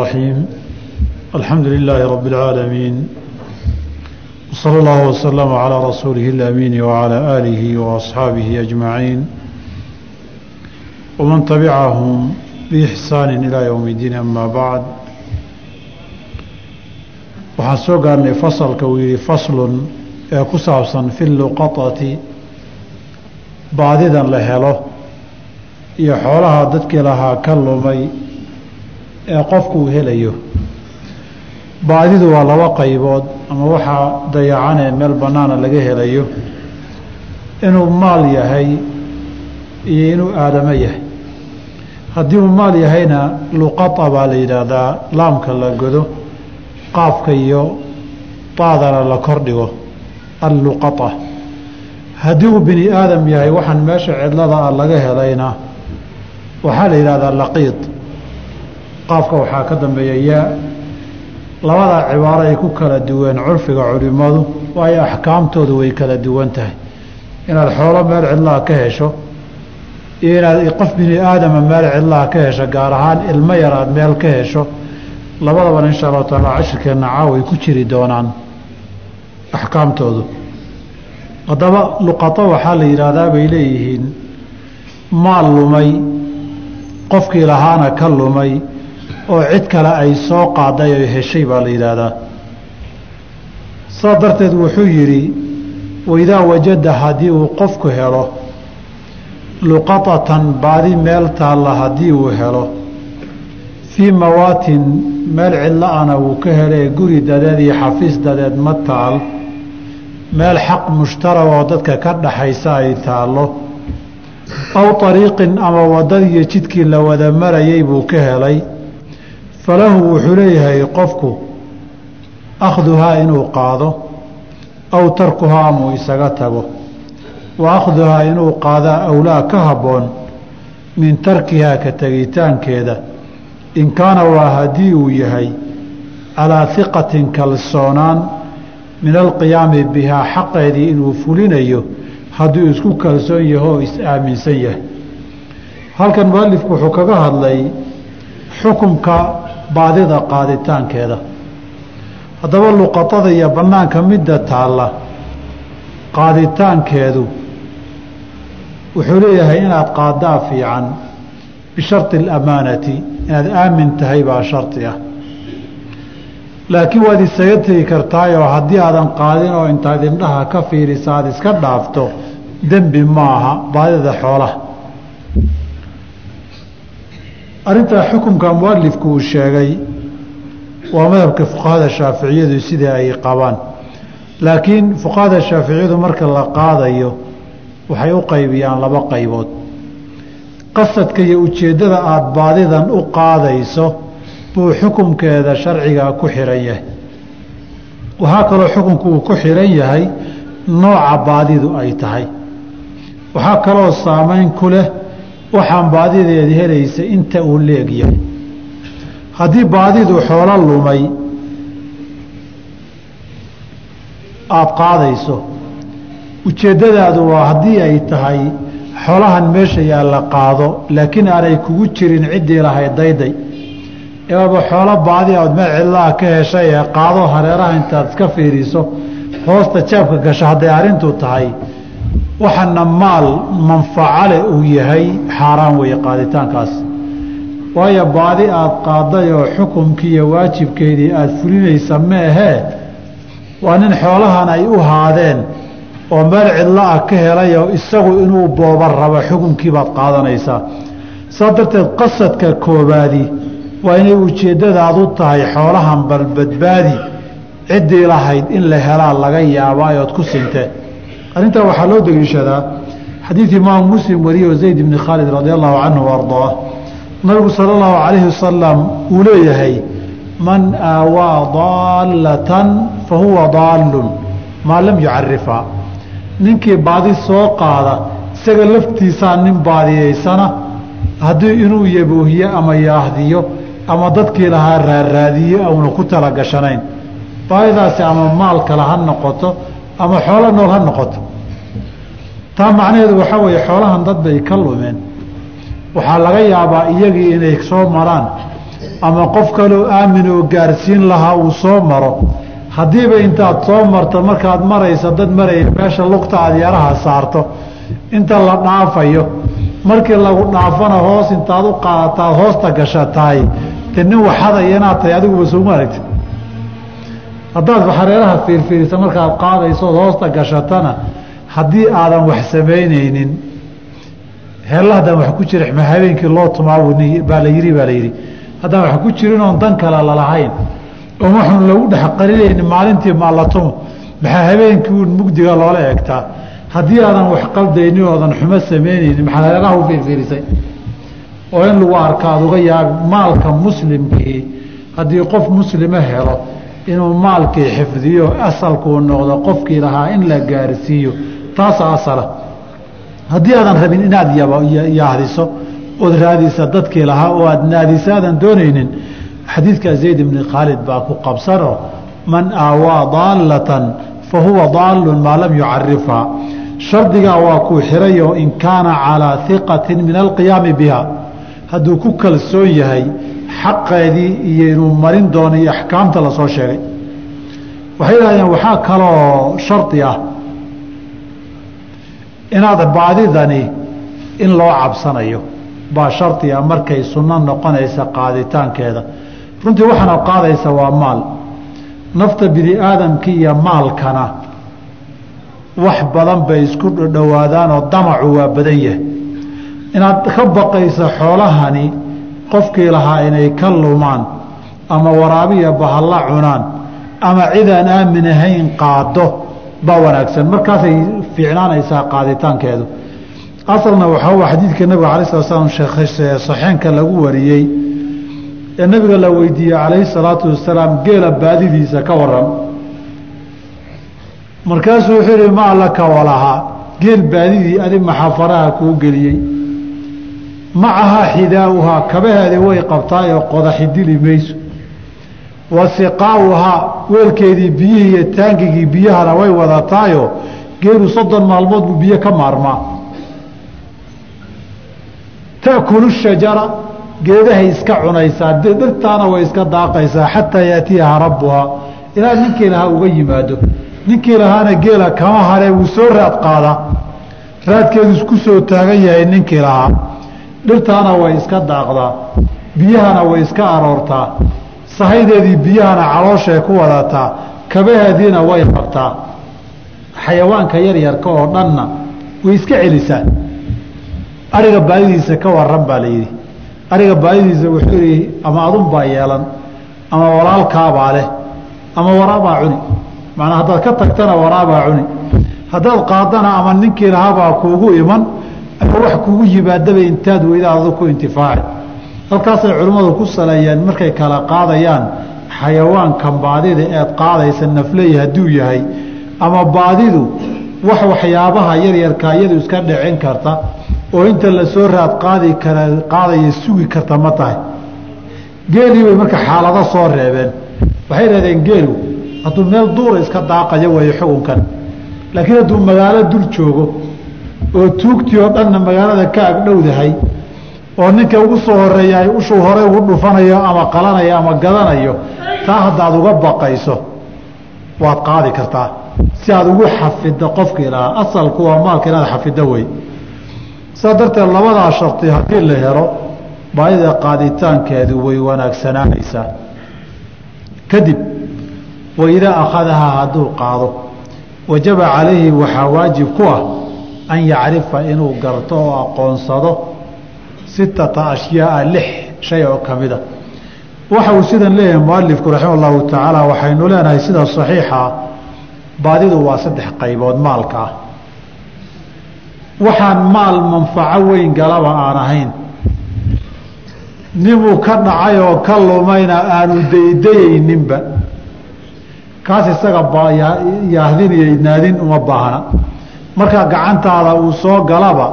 الرحيم الحمد لله رب العالمين وصلى الله وسلم على رسوله الأمين وعلى آله وأصحابه أجمعين ومن تبعهم بإحسان إلى يوم الدين أما بعد waxaan soo gaarnay fasalka uu yihi faslun ee ku saabsan fi luqatati baadidan la helo iyo xoolaha dadkii lahaa ka lumay ee qofku uu helayo. Baadidu waa laba qaybood ama waxaa dayacanee meel bannaana laga helayo. Inuu maal yahay iyo inuu aadamo yahay. Haddii uu maal yahayna luqata baa la yidhaahdaa laamka la godo qaafka iyo daadana la kordhigo alluqata haddii uu bini aadam yahay waxaan meesha cidlada ah laga helayna waxaa la yidhahdaa laqiid qaafka waxaa ka dambeeya yaa labadaa cibaaro ay ku kala duween curfiga culimmadu waayo axkaamtoodu way kala duwan tahay. Inaad xoolo meel cidlaha ka hesho iyo inaad qof bini aadama meel cidlaha ka hesho gaar ahaan ilmo yar aad meel ka hesho labadabana insha allahu taala cashirkeenna caaway ku jiri doonaan axkaamtoodu. Haddaba luqato waxaa la yidhaahdaa bay leeyihiin maal lumay qofkii lahaana ka lumay oo cid kale ay soo qaaday oo heshay baa la yidhaahdaa. Saa darteed wuxuu yidhi waidaa wajada haddii uu qofku helo luqatatan baadi meel taalla haddii uu helo fii mawaatin meel cidla-ana wuu ka helee guri dadeed iyo xafiis dadeed ma taal meel xaq mushtarag oo dadka ka dhaxaysa ay taallo aw ariiqin ama wadadiiyo jidkii la wada marayay buu ka helay falahu wuxuu leeyahay qofku akhduhaa inuu qaado aw tarkuhaa amuu isaga tago. Wa akhduhaa inuu qaadaa awlaa ka habboon min tarkihaa ka tegitaankeeda. In kaana waa haddii uu yahay calaa hiqatin kalsoonaan min alqiyaami bihaa xaqeedii inuu fulinayo hadduu isku kalsoon yaho oo is-aaminsan yahay. Halkan mualifku wuxuu kaga hadlay xukumka baadida qaaditaankeeda. Haddaba luqatada iyo bannaanka midda taalla qaaditaankeedu wuxuu leeyahay inaad qaadaa fiican bisharti alamaanati inaad aamin tahay baa shardi ah. Laakiin waad isaga tegi kartaayoo haddii aadan qaadin oo intaad indhaha ka fiirisa aada iska dhaafto dembi maaha baadida xoolaha arrintaa xukunka mualifku uu sheegay waa madhabka fuqahada shaaficiyadu sida ay qabaan. Laakiin fuqahada shaaficiyadu marka la qaadayo waxay u qaybiyaan laba qaybood. Qasadka iyo ujeeddada aada baadidan u qaadayso buu xukunkeeda sharciga ku xiran yahay. Waxaa kaloo xukunku uu ku xiran yahay nooca baadidu ay tahay. Waxaa kaloo saameyn ku leh waxaan baadideeda helaysa inta uu leeg yahay. Haddii baadidu xoolo lumay aada qaadayso ujeeddadaadu waa haddii ay tahay xoolahan meesha yaalla qaado laakiin aanay kugu jirin ciddii lahayd dayday. Eaba xoolo baadi ood meel cidlaha ka heshay ee qaado hareeraha intaad iska fiiriso hoosta jaabka gasho hadday arrintu tahay waxana maal manfacale uu yahay xaaraan weeye qaaditaankaas. Waayo baadi aada qaaday oo xukumkii iyo waajibkeedii aada fulinaysa meehee waa nin xoolahan ay u haadeen oo meel cidlo ah ka helayoo isagu inuu booba rabo xukunkii baad qaadanaysaa. Saa darteed qasadka koobaadi waa inay ujeeddadaadu tahay xoolahan balbadbaadi. Ciddii lahayd in la helaa laga yaabaa ood ku sintee arrintaa waxaa loo deliishadaa xadiid imaamu muslim wariyo zayd bni khaalid radi allahu canhu ardaa nabigu sala allahu calayhi wasalam uu leeyahay man aawaa daallatan fa huwa daallun maa lam yucarifhaa ninkii baadi soo qaada isaga laftiisaa nin baadiyaysana haddii inuu yaboohiye ama yaahdiyo ama dadkii lahaa raaraadiye auna ku talagashanayn baadidaasi ama maal kale ha noqoto ama xoolo nool ha noqoto. Taa macnaheedu waxaa weeye xoolahan dad bay ka lumeen. Waxaa laga yaabaa iyagii inay soo maraan ama qof kaloo aamin oo gaarsiin lahaa uu soo maro. Haddiiba intaad soo marto markaad maraysa dad maraya meesha lugta aad yaraha saarto. Inta la dhaafayo markii lagu dhaafana hoos intaad u qaadataad hoosta gashataay te nin waxadaya inaad tahay adiguba sooma aragti haddaad hareeraha fiirfiirisa markaad qaadaysood hoosta gashatana haddii aadan wax samaynaynin heellahdan wax ku jira habeenkii loo tumaabaa la yiri baa la yidhi. Haddaan wax ku jirin dan kale lalahayn oon waxun lagu dhex qarinaynin maalintii maalatumo maxaa habeenkii uun mugdiga loola egtaa haddii aadan wax qaldaynin oodan xumo samaynaynin maxaad hareeraha u fiirfiirisay? Oo in lagu arka uga yaabi maalka muslimkii haddii qof muslima helo inuu maalkii xifdiyo asalkuu noqdo qofkii lahaa in la gaarsiiyo. Taasa asala. Haddii aadan rabin inaad yaahdiso ood raadisa dadkii lahaa oo aad naadisa aadan doonaynin xadiidka zayd bni khaalid baa ku qabsano man aawaa daallatan fa huwa daallun maa lam yucarifhaa shardigaa waa kuu xirayoo in kaana calaa hiqatin min alqiyaami biha. Hadduu ku kalsoon yahay xaqeedii iyo inuu marin doono iyo axkaamta la soo sheegay. Waxay yidhahdeen waxaa kaloo shardi ah inaad baadidani in loo cabsanayo. Baa shardi ah markay sunno noqonaysa qaaditaankeeda. Runtii waxaana qaadaysa waa maal. Nafta bini aadamki iyo maalkana wax badan bay isku dhodhowaadaanoo damacu waa badan yahay. Inaad ka baqaysa xoolahani qofkii lahaa inay ka lumaan ama waraabiya bahalla cunaan ama cidaan aamin ahayn qaado baa wanaagsan. Markaasay fiicnaanaysaa qaaditaankeedu. Asalna waxaa xadiidka nabiga alai sala slam saxeenka lagu wariyey ee nabiga la weydiiyey calayhi salaatu wasalaam geela baadidiisa ka waran markaasuu wuxuu yihi maa laka walahaa geel baadidii adi maxafaraha kuu geliyey macahaa xidaauhaa kabaheeda way qabtaayoo qodaxi dili mayso. Wa siqaauhaa weelkeedii biyihii iyo taangigii biyahana way wadataayo geelu soddon maalmood buu biyo ka maarmaa. Ta'kulu shajara geedahay iska cunaysaa dhirtaana way iska daaqaysaa xataa yaatiyaha rabbuhaa. Ilaa ninkii lahaa uga yimaado. Ninkii lahaana geela kama hare wuu soo raad qaadaa raadkeedu isku soo taagan yahay ninkii lahaa dhirtaana way iska daaqdaa biyahana way iska aroortaa sahaydeedii biyahana calooshay ku wadataa kabaheediina way qabtaa xayawaanka yaryarka oo dhanna way iska celisaa. Ariga baadidiisa ka waran baa la yidhi. Ariga baadidiisa wuxuu yihi ama adunbaa yeelan ama walaalkaabaa leh ama waraabaa cuni. Macnaa haddaad ka tagtana waraabaa cuni. Haddaad qaadana ama ninkii lahaabaa kuugu iman ama wax kugu yimaadaba intaad weydaad adu ku intifaaci halkaasay culimmadu ku saleeyeen markay kala qaadayaan xayawaankan baadida eed qaadaysa nafley hadduu yahay ama baadidu wax waxyaabaha yaryarka iyadu iska dhicin karta oo inta la soo raad qaadi kara qaadaya sugi karta ma tahay. Geelii bay marka xaalado soo reebeen. Waxay dhahdeen geelu hadduu meel duura iska daaqayo weeyo xukunkan. Laakiin hadduu magaalo dul joogo oo tuugtii oo dhanna magaalada ka agdhowdahay oo ninka ugu soo horreeya ay ushuu hore ugu dhufanayo ama qalanayo ama gadanayo taa haddaad uga baqayso waad qaadi kartaa. Si aad ugu xafiddo qofkii lahaa asalku waa maalka inaad xafiddo wey. Saas darteed labadaa sharti haddii la helo baadida qaaditaankeedu way wanaagsanaanaysaa. Kadib waidaa akhadahaa hadduu qaado wajaba calayhi waxaa waajib ku ah an yacrifa inuu garto oo aqoonsado sittata ashyaaa lix shay oo ka a waxa uu sidan leeyahay mualifku raxima allahu tacaala waxaynu leenahay sida saxiixa baadidu waa saddex qaybood maalka waxaan maal manfaco weyn galaba aan ahayn ninuu ka dhacay oo ka lumayna aanu daydayayninba kaas isaga yaahdin iyo naadin uma baahna marka gacantaada uu soo galaba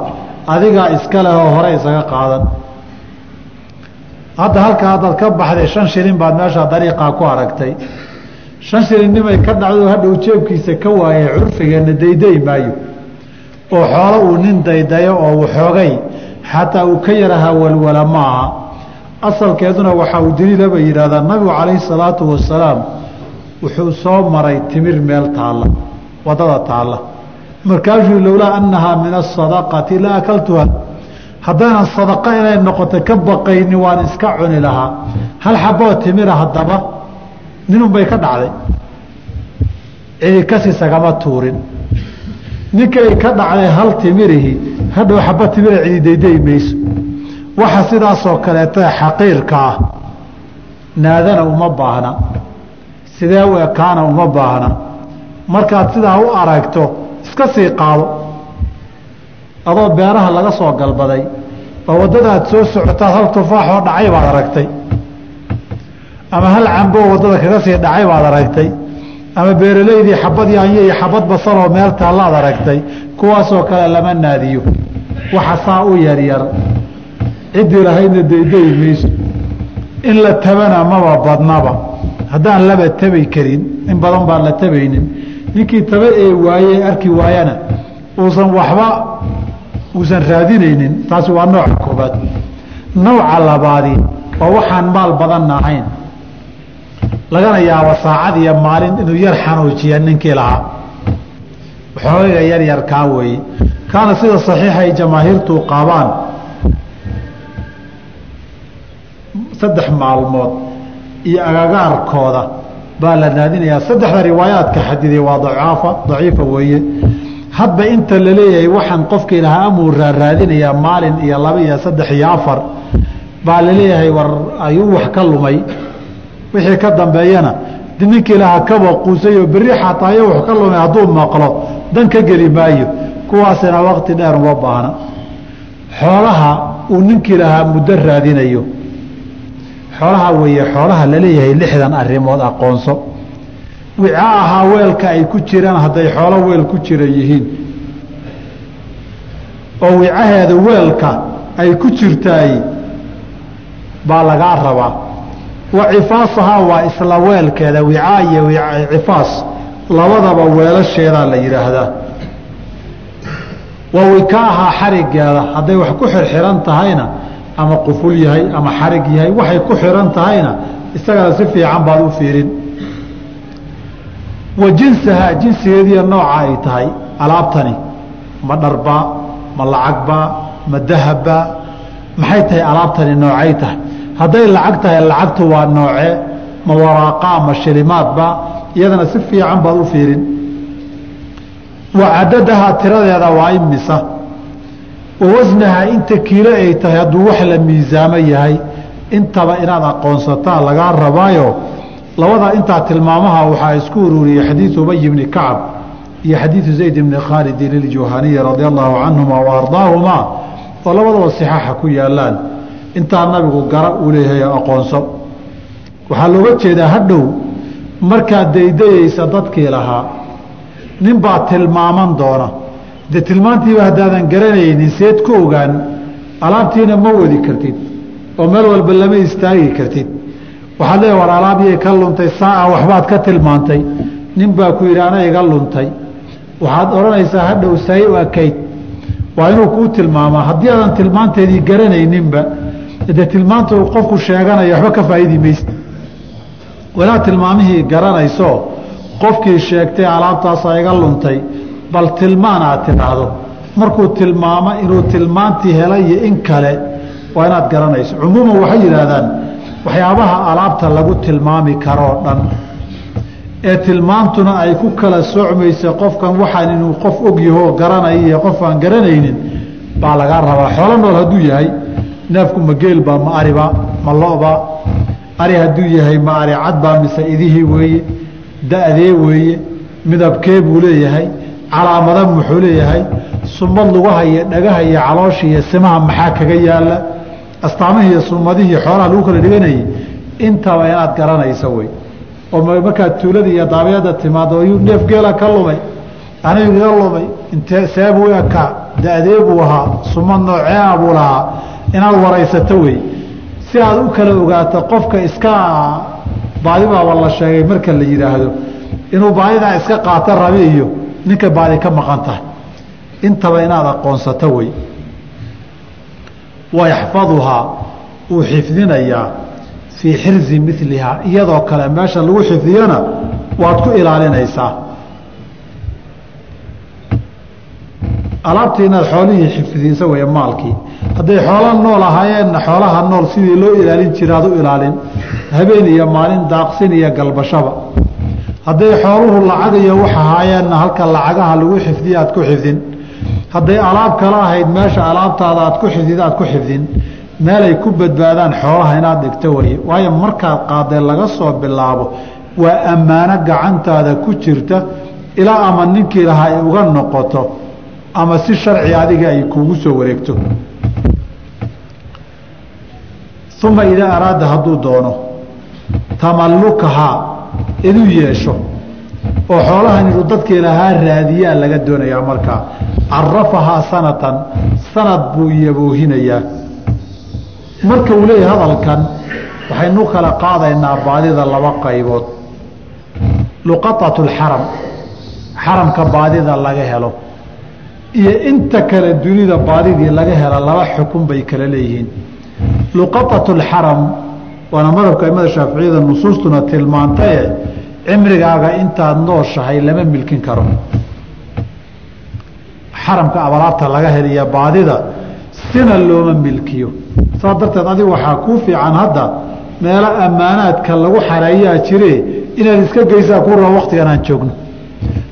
adigaa iska leh oo hore isaga qaadan. Hadda halka haddaad ka baxday shan shilin baad meeshaa dariiqaa ku aragtay. Shan shilin nimay ka dhacdo hadhow jeebkiisa ka waayay curfigeenna dayday maayo. Oo xoolo uu nin daydayo oo waxoogay xataa uu ka yaraha walwala maaha. Asalkeeduna waxaa uu daliila bay yidhahdaan nabigu calayhi salaatu wasalaam wuxuu soo maray timir meel taalla waddada taalla markaasuu lowlaa annahaa min asadaqati la akaltuha. Haddaynan sadaqa inay noqoto ka baqayni waan iska cuni lahaa. Hal xaboo timira haddaba ninun bay ka dhacday. Cidi kasisagama tuurin. Ninkay ka dhacday hal timirihi hadhow xaba timira cidi dayday mayso. Waxa sidaasoo kaleeta xaqiirka ah. Naadana uma baahna. Sidee u ekaana uma baahna? Markaad sidaa u aragto iska sii qaado. Adoo beeraha laga soo galbaday oo waddadaad soo socotaad hal tufaaxoo dhacay baad aragtay. Ama hal camboo waddada kaga sii dhacay baad aragtay. Ama beeralaydii xabad yaanyo iyo xabad basaloo meel taallaad aragtay kuwaasoo kale lama naadiyo. Waxa saa u yaryar ciddii lahaydna daydayi mayso. In la tabana maba badnaba. Haddaan laba tabi karin in badan baan la tabaynin ninkii taba ee waaye arki waayana uusan waxba uusan raadinaynin taasi waa nooca koobaad. Nooca labaadi waa waxaan maal badanna ahayn lagana yaabo saacad iyo maalin inuu yar xanuujiya ninkii lahaa. Waxooga yar yar kaa weeye. Kaana sida saxiixa ay jamaahiirtu qaabaan. Saddex maalmood iyo agagaarkooda baa la naadinayaa saddexda riwaayaadka xadiday waa dacaafa daciifa weeye. Hadba inta la leeyahay waxaan qofkii lahaa amuu raaraadinayaa maalin iyo laba iyo saddex iyo afar baa la leeyahay war ayuu wax ka lumay. Wixii ka dambeeyana ninkii lahaa kaba quusayoo berri xataa iyo wax ka lumay hadduu maqlo dan ka geli maayo. Kuwaasina waqti dheer uma baahna. Xoolaha uu ninkii lahaa muddo raadinayo xoolaha weeye xoolaha la leeyahay lixdan arimood aqoonso. Wica ahaa weelka ay ku jiraan hadday xoolo weel ku jira yihiin. Oo wicaheeda weelka ay ku jirtaay baa lagaa rabaa. Wa cifaasahaa waa isla weelkeeda wicaa iyo cifaas labadaba weelasheedaa la yidhaahdaa. Wa wikaahaa xarigeeda hadday wax ku xirxiran tahayna ama quful yahay ama xarig yahay waxay ku xiran tahayna isagana si fiican baad u fiirin. Wa jinsahaa jinsigeediiyo nooca ay tahay alaabtani ma dharbaa ma lacagbaa ma dahabbaa maxay tahay alaabtani noocay tahay? Hadday lacag tahay lacagtu waa noocee ma waraaqaa ma shilimaadbaa iyadana si fiican baad u fiirin. Wa cadadahaa tiradeeda waa imisa wa wasnahaa inta kiilo ay tahay hadduu wax la miisaamo yahay intaba inaad aqoonsataa lagaa rabaayo. Labada intaa tilmaamaha waxaa isku ururiyey xadiidu ubay bni kacab iyo xadiidu zayd bni khaalidin iljuhaniyi radia allahu canhuma wa ardaahumaa oo labadaba sixaaxa ku yaalaan. Intaa nabigu gara uu leeyahay aqoonso. Waxaa looga jeedaa hadhow markaad daydayeysa dadkii lahaa ninbaa tilmaaman doona dee tilmaantiiba haddaadan garanaynin seed ku ogaan alaabtiina ma wadi kartid oo meel walba lama istaagi kartid. Waxaad leeya war alaabyay ka luntay saaca waxbaad ka tilmaantay. Nin baa ku yidhi iga luntay. Waxaad odhanaysaa hadhow say u ekayd waa inuu kuu tilmaamaa. Haddii aadan tilmaanteedii garanayninba dee tilmaanta uu qofku sheeganaya waxba ka faa'idi mayse walaad tilmaamihii garanayso qofkii sheegtay alaabtaasaa iga luntay bal tilmaan aad tidhaahdo. Markuu tilmaamo inuu tilmaantii helay iyo in kale waa inaad garanayso. Cumuuman waxay yidhaahdaan waxyaabaha alaabta lagu tilmaami karoo dhan. Ee tilmaantuna ay ku kala soocmaysa qofkan waxaan inuu qof ogyahoo garanaya iyo qof aan garanaynin baa lagaa rabaa. Xoolo nool hadduu yahay neefku ma geelbaa ma aribaa ma lobaa ari hadduu yahay ma ari cadbaa mise idihii weeye da-dee weeye midabkee buu leeyahay calaamada muxuu leeyahay sumad lugaha iyo dhagaha iyo caloosha iyo simaha maxaa kaga yaalla astaamihii iyo sumadihii xoolaha lagu kala dhiganayay intaba inaad garanayso wey oo markaad tuulada iyo daabiyada timaado ayuu neef geela ka lumay anigu iga lumay intee seebuu da-dee buu ahaa sumad nooceea buu lahaa? Inaad waraysato wey si aad u kala ogaato qofka iska baadibaaba la sheegay marka la yidhaahdo inuu baadidaa iska qaato rabi iyo ninka baadi ka maqan tahay. Intaba inaad aqoonsato wey. Wayaxfaduhaa uu xifdinayaa fii xirzi milihaa iyadoo kale meesha lagu xifdiyana waad ku ilaalinaysaa alaabtii inaad xoolihii xifdiisa wey maalkii. Hadday xoola nool ahaayeenna xoolaha nool sidii loo ilaalin jira ad u ilaalin. Habeen iyo maalin daaqsin iyo galbashaba hadday xooluhu lacag iyo wax ahaayeenna halka lacagaha lagu xifdiya aad ku xifdin. Hadday alaab kala ahayd meesha alaabtaada aad ku xifdid aad ku xifdin. Meelay ku badbaadaan xoolaha inaad dhigto waye waayo markaad qaadee laga soo bilaabo waa ammaano gacantaada ku jirta ilaa ama ninkii lahaa ay uga noqoto ama si sharci adiga ay kuugu soo wareegto. Uma idaa araada hadduu doono tamallukahaa inuu yeesho oo xoolahan inuu dadkii lahaa raadiyaa laga doonayaa markaa carafahaa sanatan sanad buu yaboohinayaa marka uu leeyahay hadalkan waxaynu kala qaadaynaa baadida laba qaybood luqaطatu اlxaram xaramka baadida laga helo iyo inta kale dunida baadidii laga hela laba xukun bay kala leeyihiin luqaطatu اlxaram waana madhabka aimada shaaficiyada nusuustuna tilmaantaye cimrigaaga intaad nooshahay lama milkin karo. Xaramka abalaabta laga heliya baadida sina looma milkiyo. Saas darteed adigu waxaa kuu fiican hadda meelo ammaanaadka lagu xareeyaa jire inaad iska geysaa ku raba waktigan aan joogno.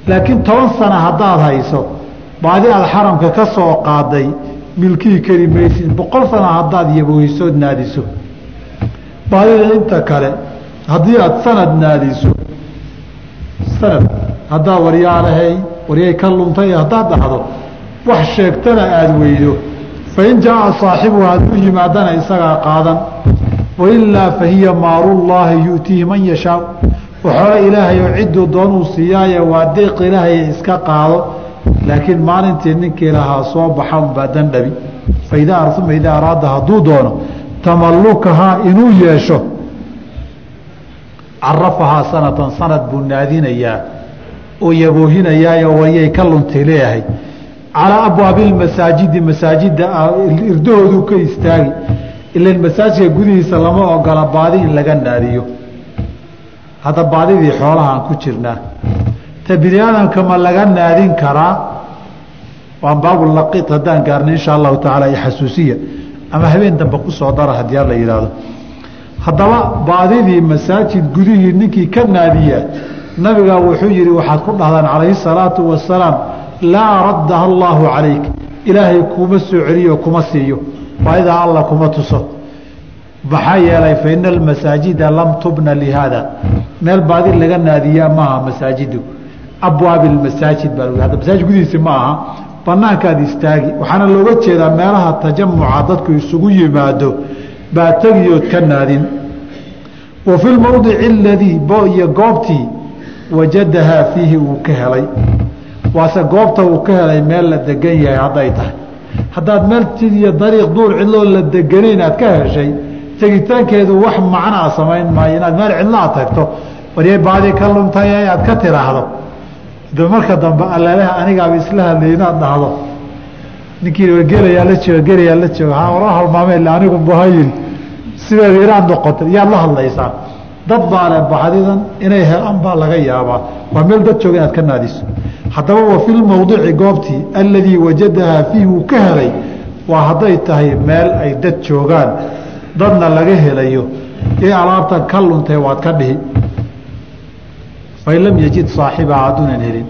Laakiin toban sana haddaad hayso baadi aad xaramka ka soo qaaday milkii kari maysid boqol sana haddaad yaboohisood naadiso baadida inta kale haddii aad sanad naadiso sanad haddaad waryaalahay waryay ka luntay haddaad dhahdo wax sheegtana aada weydo. Fain jaaa saaxibuhu hadduu yimaadana isagaa qaadan. Wailaa fahiya maalullaahi yu'tiihi man yashaa waxoola ilaahay oo cidduu doonuu siiyaaye waa deeq ilaahay iska qaado. Laakiin maalintii ninkii lahaa soo baxa unbaa dandhabi faidaa uma idaa araada hadduu doono tamallukahaa inuu yeesho. Carafahaa sanatan sanad buu naadinayaa oo yaboohinayaayo waryay ka luntay leeyahay. Calaa abwaabi masaajidi masaajida irdahooduu ka istaagi. Ilan masaajidka gudihiisa lama ogola baadi in laga naadiyo. Hadda baadidii xoolahaan ku jirnaa ta bini aadamka ma laga naadin karaa? Waan baabulaqid haddaan gaarna insha allahu tacaala xasuusiya ama habeen dambe ku soo dara haddii ala yidhaahdo. Haddaba baadidii masaajid gudihii ninkii ka naadiyaa nabigaa wuxuu yihi waxaad ku dhahdaan calayhi salaatu wasalaam laa raddaha allaahu calayk. Ilaahay kuma soo celiyo kuma siiyo. Baadidaa alla kuma tuso. Maxaa yeelay fa ina almasaajida lam tubna lihaada. Meel baadi laga naadiyaa maaha masaajidu abwaabi masaajid baa masaajid gudihiisi ma aha banaankaad istaagi. Waxaana looga jeedaa meelaha tajamuca dadku isugu yimaado baa tegiyood ka naadin. Wa fi lmowdici aladii iyo goobtii wajadahaa fiihi uu ka helay. Waase goobta uu ka helay meel la degan yahay hadday tahay. Haddaad meel iyo dariiq duur cidloo la deganayn aad ka heshay tegitaankeedu wax macnaa samayn maayo. Inaad meel cidlo aad tagto waryay baadi ka luntay aad ka tiraahdo de marka dambe allaleha anigaaba isla hadlay inaad dhahdo. Ninkii gelayaa la jooga gelayaa la jooga. Ha ora halmaame ila anigu buhayin sideeda inaad noqotay yaad la hadlaysaa dad baa le baxdidan inay helaan baa laga yaabaa. Waa meel dad jooga inaad ka naadiso. Haddaba wa fi lmowdici goobtii alladii wajadahaa fiihi uu ka helay. Waa hadday tahay meel ay dad joogaan. Dadna laga helayo. Ee alaabtan ka luntay waad ka dhihi fain lam yajid saaxibaha hadduunan helin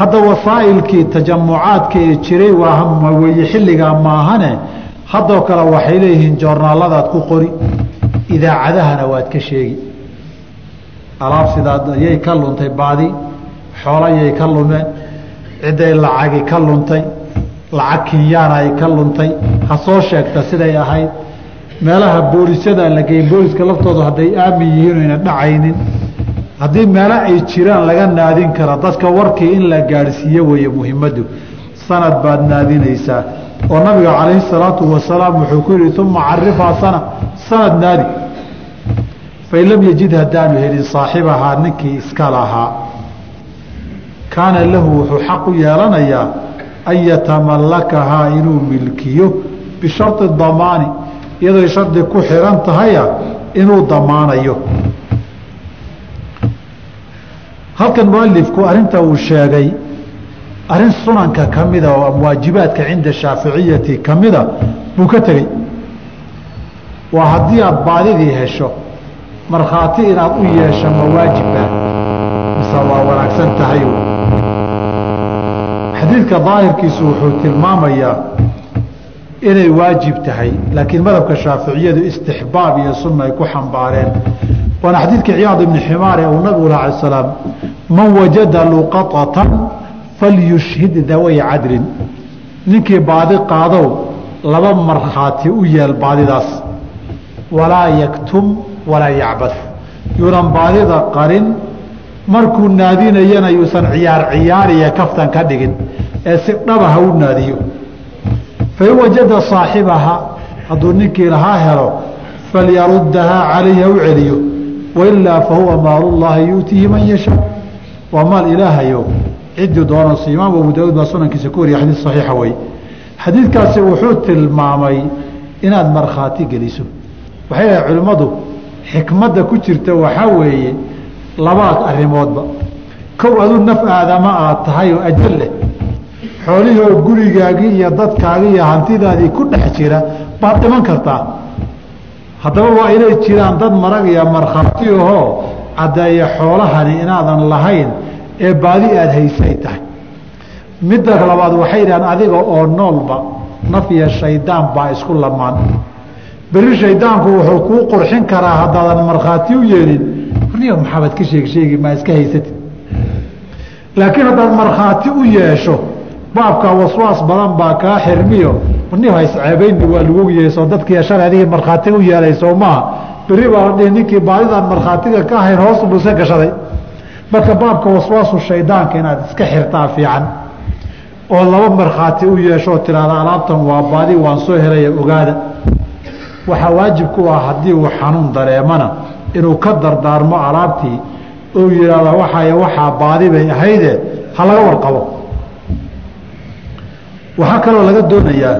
hadda wasaa'ilkii tajamucaadka jiray waa weye xilligaa maahane haddoo kale waxay leeyihiin joornaalladaad ku qori idaacadahana waad ka sheegi alaab sidaa yay ka luntay baadi xoola yay ka lumeen cidday lacagi ka luntay lacag kinyaana ay ka luntay ha soo sheegta siday ahayd meelaha boolisyada la geeyey booliska laftoodu hadday aamin yihiin oyna dhacaynin haddii meelo ay jiraan laga naadin kara dadka warkii in la gaadhsiiyo weeye muhimaddu sanad baad naadinaysaa. Oo nabiga calayhi salaatu wasalaam wuxuu ku yihi uma carifhaa sana sanad naadi. Fain lam yajid haddaanu helin saaxibahaa ninkii iska lahaa. Kaana lahu wuxuu xaq u yeelanayaa an yatamallakahaa inuu milkiyo bishari damaani iyadooy shardi ku xiran tahaya inuu damaanayo halkan mualifku arinta uu sheegay arrin sunanka ka mida oo waajibaadka cinda shaaficiyati ka mida buu ka tegey. Waa haddii aada baadidii hesho markhaati inaad u yeesho ma waajibba mise waa wanaagsan tahay? Xadiidka daahirkiisu wuxuu tilmaamayaa inay waajib tahay laakiin madhabka shaaficiyadu istixbaab iyo sunna ay ku xambaareen. Waana xadiidka ciyaad ibni ximaar ee uu nabigu lah alay salaam man wajada luqaطatan falyushhid daway cadlin. Ninkii baadi qaadow laba markhaati u yeel baadidaas. Walaa yaktum walaa yacbad yuunan baadida qarin markuu naadinayana yuusan ciyaar ciyaariya kaftan ka dhigin ee si dhaba ha u naadiyo fain wajada saaxibaha hadduu ninkii lahaa helo falyaruddahaa calayhi ha u celiyo. Wailaa fahuwa maalullaahi yuutiihi man yashaa. Waa maal ilaahayo. Ciddii doonayso imaam abu daauud baa sunankiisa ku wariya xadiid saxiixa wey xadiidkaasi wuxuu tilmaamay inaad markhaati geliso. Waxay dhahay culimmadu xikmadda ku jirta waxaa weeye labaad arrimoodba. Kow aduu naf aadama aad tahay oo ajal leh xoolihii oo gurigaagii iyo dadkaagii iyo hantidaadii ku dhex jira baad dhiman kartaa. Haddaba waa inay jiraan dad marag iyo markhaati ahoo caddeeya xoolahani inaadan lahayn ee baadi aada haysay tahay. Midda labaad waxay yidhahaan adiga oo noolba naf iyo shaydaan baa isku lamaan berri shaydaanku wuxuu kuu qurxin karaa haddaadan markhaati u yeelin. Warniyo maxaabad ka sheeg sheegi maa iska haysati laakiin haddaad markhaati u yeesho baabka waswaas badan baa kaa xirmiyo. Warniyo haisceebayni waa lagu yeesoo dadkii shalay adigii markhaati u yeelay soo maaha berri dhihi ninkii baadidaan markhaatiga ka ahayn hoos buu gashaday. Marka baabka waswaasu shaydaanka inaad iska xirtaa fiican. Oo laba markhaati u yeeshoo tiraahda alaabtan waa baadi waan soo helaya ogaada. Waxaa waajib ku ah haddii uu xanuun dareemana inuu ka dardaarmo alaabtii ou yidhaahda waxay waxaa baadi bay ahayde ha laga warqabo waxaa kaloo laga doonayaa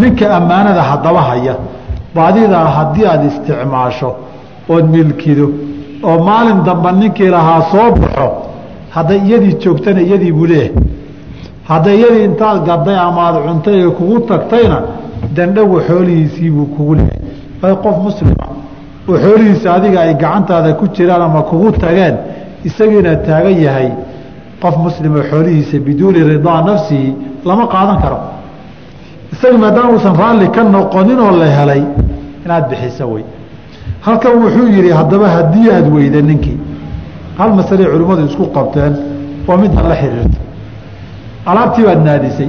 ninka ammaanada haddaba haya baadidaa haddii aada isticmaasho ood milkido oo maalin damba ninkii lahaa soo baxo hadday iyadii joogtana iyadii buu leeyahay. Hadday iyadii intaad gaday ama aada cuntay ee kugu tagtayna dandhagu xoolihiisiibuu kugu leeyahay. Ay qof muslima oo xoolihiisa adiga ay gacantaada ku jiraan ama kugu tageen isagiina taagan yahay qof muslima xoolihiisa biduuni ridaa nafsihi lama qaadan karo. Isaga maadaama uusan raalli ka noqonin oo la helay inaad bixiso wey halkan wuxuu yidhi haddaba haddii aada weyda ninkii hal masaley culimmadu isku qabteen waa midda la xiriirta alaabtii baad naadisay.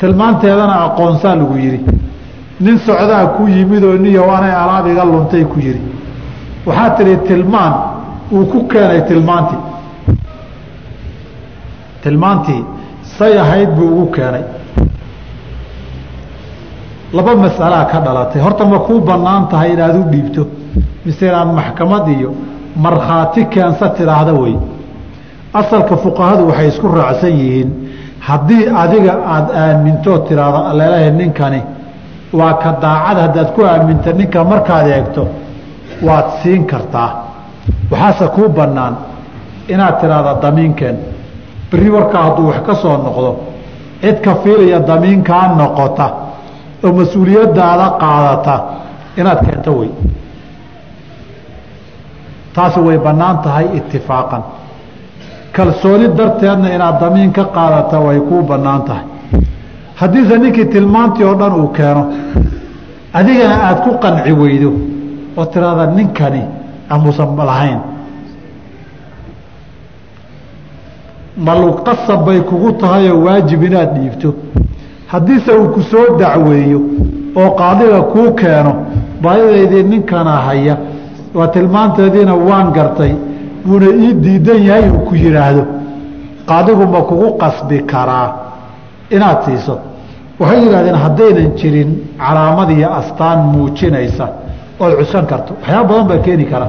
Tilmaanteedana aqoonsaa lagu yidhi. Nin socdaa ku yimid oo niyo anay alaab iga luntay ku yidhi. Waxaa tihi tilmaan uu ku keenay tilmaantii tilmaantii say ahayd buu ugu keenay. Laba masalaa ka dhalatay. Horta ma kuu bannaan tahay inaad u dhiibto mise inaad maxkamad iyo markhaati keensa tidhaahda wey asalka fuqahadu waxay isku raacsan yihiin haddii adiga aada aaminto tidhaahdo aleelaha ninkani waa ka daacad. Haddaad ku aaminta ninka markaad eegto waad siin kartaa. Waxaase kuu bannaan inaad tidhaahda damiinkeen berri warkaa hadduu wax ka soo noqdo cid ka fiilaya damiinkaa noqota oo mas'uuliyadaada qaadata inaad keento wey taasi way bannaan tahay itifaaqan kalsooni darteedna inaad damiin ka qaadata way kuu bannaan tahay. Haddiise ninkii tilmaantii oo dhan uu keeno adigana aada ku qanci weydo oo tiraada ninkani amuusan lahayn maluqasab bay kugu tahayoo waajib inaad dhiibto. Haddiise uu ku soo dacweeyo oo qaadiga kuu keeno baadidaydii ninkana haya waa tilmaanteediina waan gartay wuuna ii diidan yahay uu ku yidhaahdo qaadigu ma kugu qasbi karaa inaad siiso. Waxay yidhahdeen haddaynan jirin calaamad iyo astaan muujinaysa ood cuskan karto. Waxyaaba badan baa keeni kara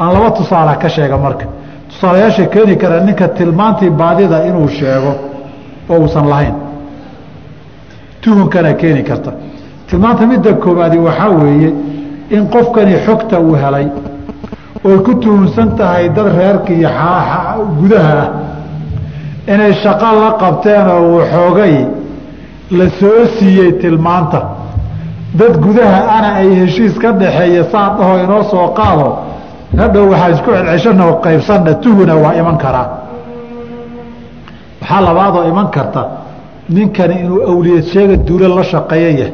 aan laba tusaala ka sheega marka tusaalayaasha keeni kara ninka tilmaantii baadida inuu sheego oo uusan lahayn. Tuhunkana keeni karta. Tilmaanta midda koobaadi waxaa weeye in qofkani xogta uu helay oy ku tuhunsan tahay dad reerka iyo gudaha ah inay shaqo la qabteen oo waxoogay la soo siiyey tilmaanta. Dad gudaha ana ay heshiis ka dhaxeeya saa dhaho inoo soo qaado hadhow waxaa isku celceshana oo qaybsanna tuhuna waa iman karaa waxaa labaadoo iman karta? Ninkani inuu awliyad sheega duula la shaqeeyo yahay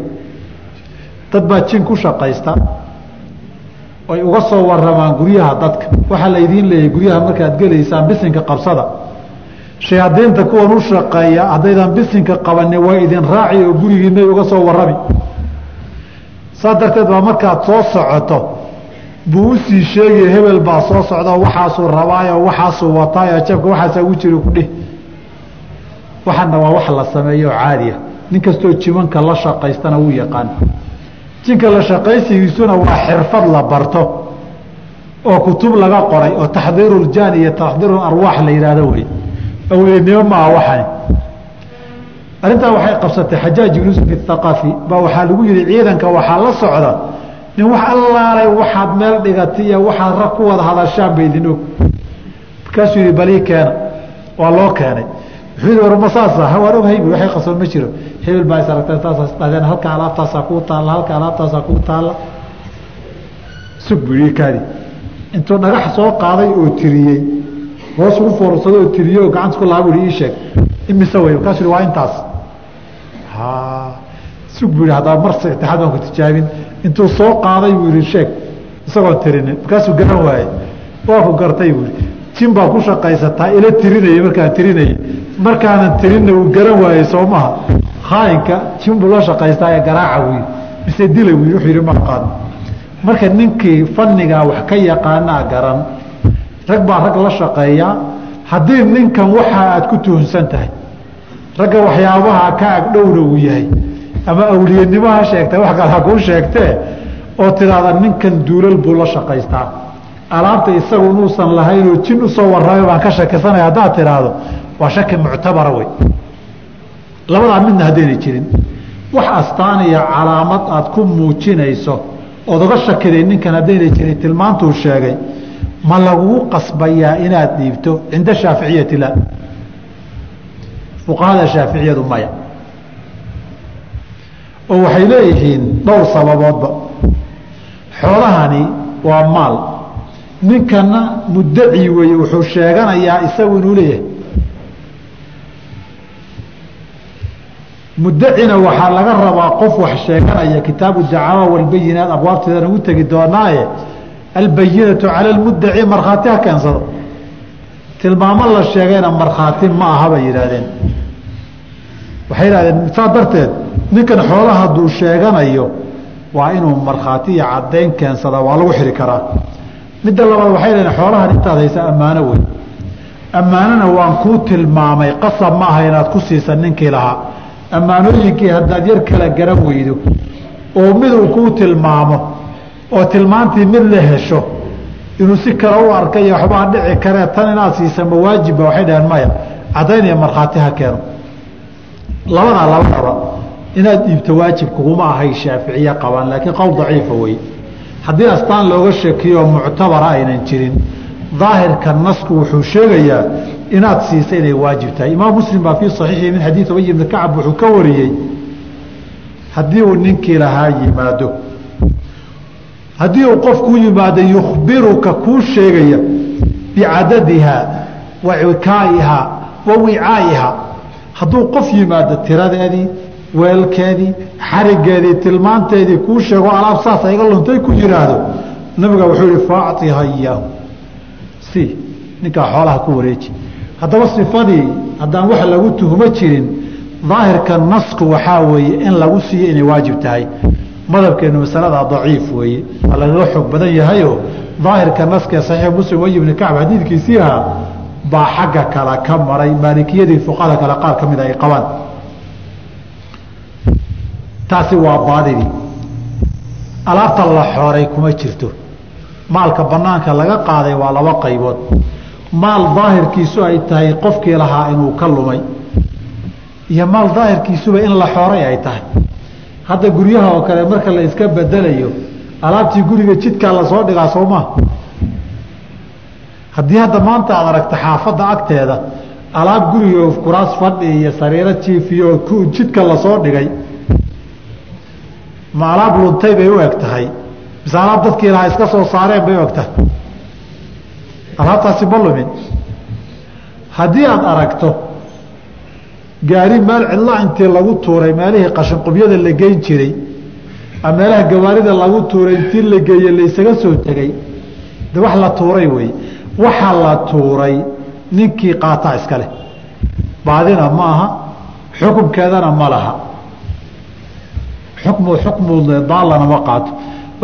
dad baa jin ku shaqaysta. Ay uga soo waramaan guryaha dadka. Waxaa laydiin leeyahay guryaha markaad gelaysaan bisinka qabsada. Shayaadiinta kuwan u shaqeeya haddaydan bisinka qabanin waa idin raaci oo gurigiinay uga soo warami saa darteed baa markaad soo socoto buu u sii sheegaya hebel baa soo socda waxaasuu rabaayo waxaasuu wataayo jabka waxaasaa ugu jira kudhih waxana waa wax la sameeyo oo caadiya nin kastoo jimanka la shaqaystana wuu yaqaan. Jinka la shaqaysigiisuna waa xirfad la barto oo kutub laga qoray oo taxdiiru ljaan iyo taxdiiru arwaax la yidhaahdo wey awliyanimo maaha waxani? Arrintaa waxay qabsatay xajaaj ibn yusuf athaqafi baa waxaa lagu yihi ciidanka waxaa la socda nin wax allaalay waxaad meel dhigatay iyo waxaad rag ku wada hadashaan ba idin og. Markaasuu yihi balii keena waa loo keenay. Wuxuu yihi warma saasa waan oghay waxay qasoon ma jiro. Hebel baa is aragteen saasaas dhahdeen halka alaabtaasaa kuu taalla halka alaabtaasaa kuu taalla. Sug buu yihi kaadi intuu dhagax soo qaaday oo tiriyey hoos ugu foorsaday oo tiriyey oo gacanta ku lahaa bu ii sheeg imise wey markaasuu yihi waa intaas. Sug buu yihi haddaba mar itixaad baan ku tijaabin intuu soo qaaday buu yihi sheeg isagoon tirinin markaasuu garan waayey. Waa ku gartay buu yihi jin baa ku shaqaysataa ila tirinayay markaan tirinayay markaanan tirinna uu garan waayey soo maha khaainka jin buu la shaqaystaa ee garaaca wy mise dila wy wuxuu yihi ma marka ninkii fannigaa wax ka yaqaanaa garan rag baa rag la shaqeeyaa haddii ninkan waxa aad ku tuhunsan tahay ragga waxyaabaha ka agdhowna uu yahay ama awliyanimo ha sheegtay wax kale ha kuu sheegtee oo tidhaahda ninkan duulal buu la shaqaystaa. Alaabta isagu inuusan lahaynoo jin u soo warramay baan ka shakisanaya haddaad tidhaahdo waa shaki muctabara wey. Labadaa midna haddayna jirin. Wax astaan iyo calaamad aad ku muujinayso ood oga shakiday ninkan haddayna jirin tilmaantuu sheegay ma lagugu qasbayaa inaad dhiibto cinda shaaficiyati la. Fuqahada shaaficiyadu maya oo waxay leeyihiin dhowr sababoodba xoolahani waa maal. Ninkana muddaci weeye wuxuu sheeganayaa isagu inuu leeyahay. Muddacina waxaa laga rabaa qof wax sheeganaya kitaabu dacaawa walbayinaat abwaabteedana ugu tegi doonaaye albayinatu cala lmuddaci markhaati ha keensado. Tilmaamo la sheegayna markhaati ma aha bay yidhaahdeen waxay yidhahdeen saa darteed ninkan xoolaha hadduu sheeganayo waa inuu markhaati iyo caddayn keensada waa lagu xiri karaa. Midda labaad waxay leedaen xoolahan intaad haysa ammaano wey ammaanona waan kuu tilmaamay qasab ma aha inaad ku siisa ninkii lahaa. Ammaanooyinkii haddaad yar kala garan weydo oo miduu kuu tilmaamo oo tilmaantii mid la hesho inuu si kale u arkay waxbaa dhici karee tan inaad siisa mawaajibba waxay dhaheen maya caddaynaya markhaati ha keeno labadaa labadaba inaad dhiibto waajib kuguma ahay shaaficiye qabaan laakiin qowl daciifa wey haddii astaan looga shakiyo muctabara aynan jirin daahirka nasku wuxuu sheegayaa inaad siisa inay waajib tahay. Imaam muslim baa fii saxiixi min xadiid ubay ibni kacab wuxuu ka wariyey haddii uu ninkii lahaa yimaado haddii uu qofkuu yimaado yukhbiruka kuu sheegaya bicadadihaa wa wikaa'ihaa wa wicaa'ihaa hadduu qof yimaado tiradeedii weelkeedii xarigeedii tilmaanteedii kuu sheego alaab saasa iga luntay ku yidhaahdo nabiga wuxuu yihi faacطiha iyaahu si ninkaa xoolaha ku wareeji. Haddaba sifadii haddaan wax lagu tuhumo jirin daahirka nasku waxaa weeye in lagu siiyo inay waajib tahay. Madhabkeenu masaladaa daciif weeye. Lagaga xoog badan yahayo daahirka naskee saxiix muslim way ibni kacb xadiidkiisii ahaa baa xagga kale ka maray maalikiyadii fuqahada kale qaar ka mida ay qabaan. Taasi waa baadidii. Alaabta la xooray kuma jirto. Maalka banaanka laga qaaday waa laba qaybood. Maal daahirkiisu ay tahay qofkii lahaa inuu ka lumay iyo maal daahirkiisuba in la xooray ay tahay. Hadda guryaha oo kale marka la iska bedelayo alaabtii guriga jidkaa la soo dhigaa soo maa haddii hadda maanta aad aragta xaafadda agteeda alaab guriga kuraas fadhi iyo sariiro jiifiyo jidka la soo dhigay ma alaab luntay bay u eg tahay. Mise alaab dadkii lahaa iska soo saareen bay u eg tahay. Alaabtaasi ma lumin. Haddii aad aragto gaari meel cidla intii lagu tuuray meelihii qashinqubyada la geyn jiray ama meelaha gawaarida lagu tuuray intii la geeye la soo tegey de wax la tuuray wey waxa la tuuray ninkii qaataa iska leh. Baadina ma aha xukumkeedana ma laha. Xukmu xukmu daallana ma qaato.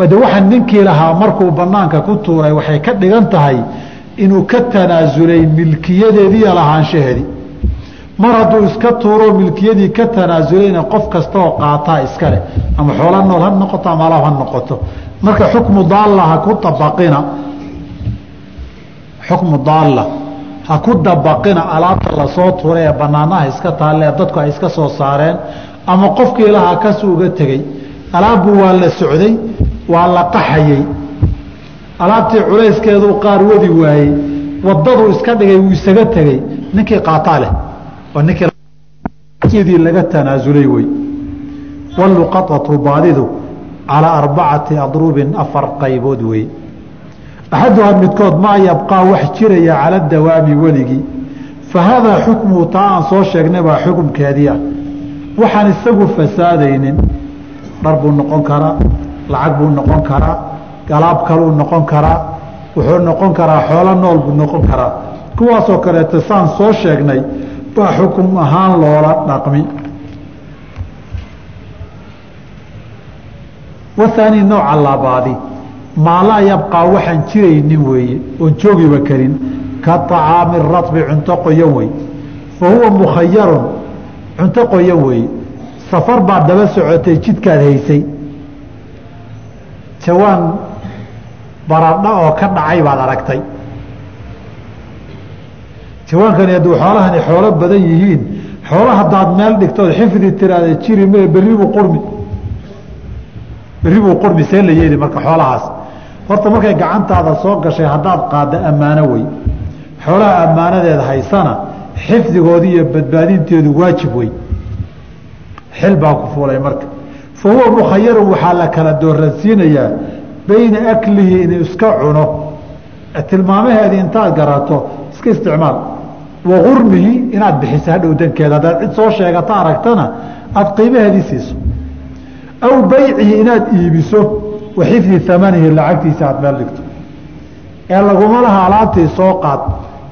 De waxa ninkii lahaa markuu banaanka ku tuuray waxay ka dhigan tahay inuu ka tanaasulay milkiyadeediiyo lahaanshaheedii. Mar hadduu iska tuuro milkiyadii ka tanaasulayna qof kasta oo qaataa iska leh. Ama xoola nool ha noqoto ama alaab ha noqoto. Marka xukmu daalla ku dabaqina xukmu daalla. Ha ku dabaqina alaabta la soo tuuray ee banaanaha iska taalle dadku ay iska soo saareen ama qofkii lahaa kasu uga tegey alaabbu waa la socday waa la qaxayey alaabtii culayskeeduu qaar wadi waayey wadaduu iska dhigay wuu isaga tegey. Ninkii qaataa leh waa ninkii laga tanaasulay wey waluqaطatu baadidu calaa arbacati adrubin afar qaybood wey axaduhaa midkood maa yabqaa wax jiraya cala dawaami weligii fa haadaa xukmuhu taa aan soo sheegnay baa xukumkeedii waxaan isagu fasaadaynin dhar buu noqon karaa lacag buu noqon karaa alaab kaluu noqon karaa wuxuu noqon karaa xoolo nool buu noqon karaa kuwaasoo kaleeto saan soo sheegnay baa xukum ahaan loola dhaqmi wathaani nooca labaadi maa laa yabqaa waxaan jiraynin weeye oon joogiba karin ka طacaami raطbi cunto qoyan wey fa huwa mukhayarun cunto qoyan weeye. Safar baad daba socotay jidkaad haysay. Jawaan baradha oo ka dhacay baad aragtay. Jawaankani hadduu xoolahani xoolo badan yihiin xoolo haddaad meel dhigtood xifdi tiraada jiri mee berribuu qurmi. Berribuu qurmi see la yeeli marka xoolahaas horta markay gacantaada soo gashay haddaad qaadda ammaano wey xoolaha ammaanadeeda haysana xifdigoodi iyo badbaadinteedu waajib wey xil baa ku fuulay marka. Fa huwa mukhayarun waxaa la kala dooransiinayaa bayna aklihi inuu iska cuno. Tilmaamaheedii intaad garato iska isticmaal. Wa gurmihi inaad bixiso hadhow dankeeda haddaad cid soo sheegata aragtana aada qiimaheedii siiso. Aw baycihi inaad iibiso wa xifdi amanihi lacagtiisa aad meel dhigto. Ee laguma laha alaabtii soo qaad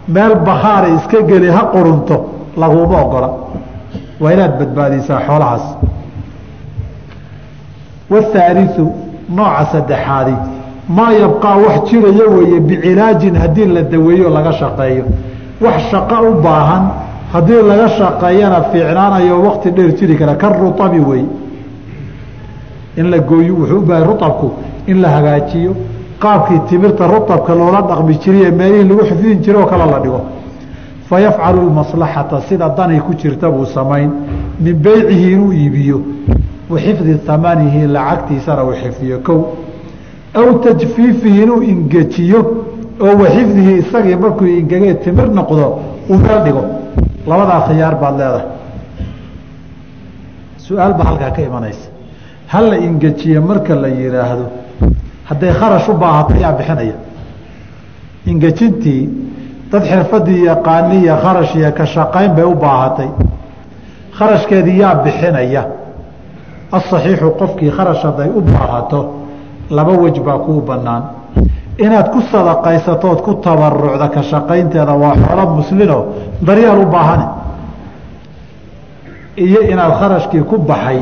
meel bakhaara iska geli ha qurunto laguma ogola waa inaad badbaadisaa xoolahaas. Wathaaliu nooca saddexaadi maa yabqaa wax jiraya weeye bicilaajin haddii la daweeyo laga shaqeeyo. Wax shaqo u baahan haddii laga shaqeeyana fiicnaanayo wakti dheer jiri kara ka ruabi wey in la gooyo wuxuu u baahay ruabku in la hagaajiyo. Qaabkii timirta ruabka loola dhaqmi jiriye meelihii lagu xifdin jire oo kale la dhigo. Fayafcalu maslaxata sida danay ku jirta buu samayn. Min beycihi inuu iibiyo. Wa xifdi amanihi lacagtiisana uu xifdiyo. Kow aw tajfiifihi inuu ingejiyo oo wa isagii markuu ingegee timir noqdo uu meel dhigo. Labadaa khiyaar baad leedahay. Su'aal baa halkaa ka imanaysa hal la ingejiye marka la yihaahdo hadday kharash u baahato yaa bixinaya. Ingejintii dad xirfadii yaqaaniya kharash iyo ka shaqayn bay u baahatay. Kharashkeedii yaa bixinaya. Asaxiixu qofkii kharash hadday u baahato laba wej baa kuu banaan inaad ku sadaqaysatood ku tabarucda ka shaqaynteeda waa xoolo muslino daryeel u baahane iyo inaad kharashkii ku baxay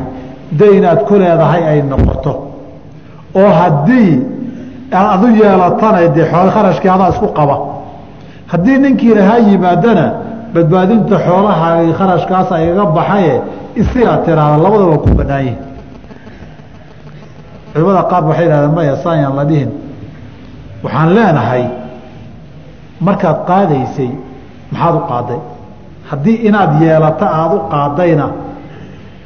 de inaad ku leedahay ay noqoto. Oo haddii aad adu yeelatana dee kharashkii adaa isku qaba. Haddii ninkii lahaa yimaadana badbaadinta xoolahaagii kharashkaas igaga baxaye isigaa tiraada labadaba ku banaan culimada qaar waxay idhahdeen maya saanyaan la dhihin. Waxaan leenahay markaad qaadaysay maxaad u qaaday? Haddii inaad yeelato aada u qaadayna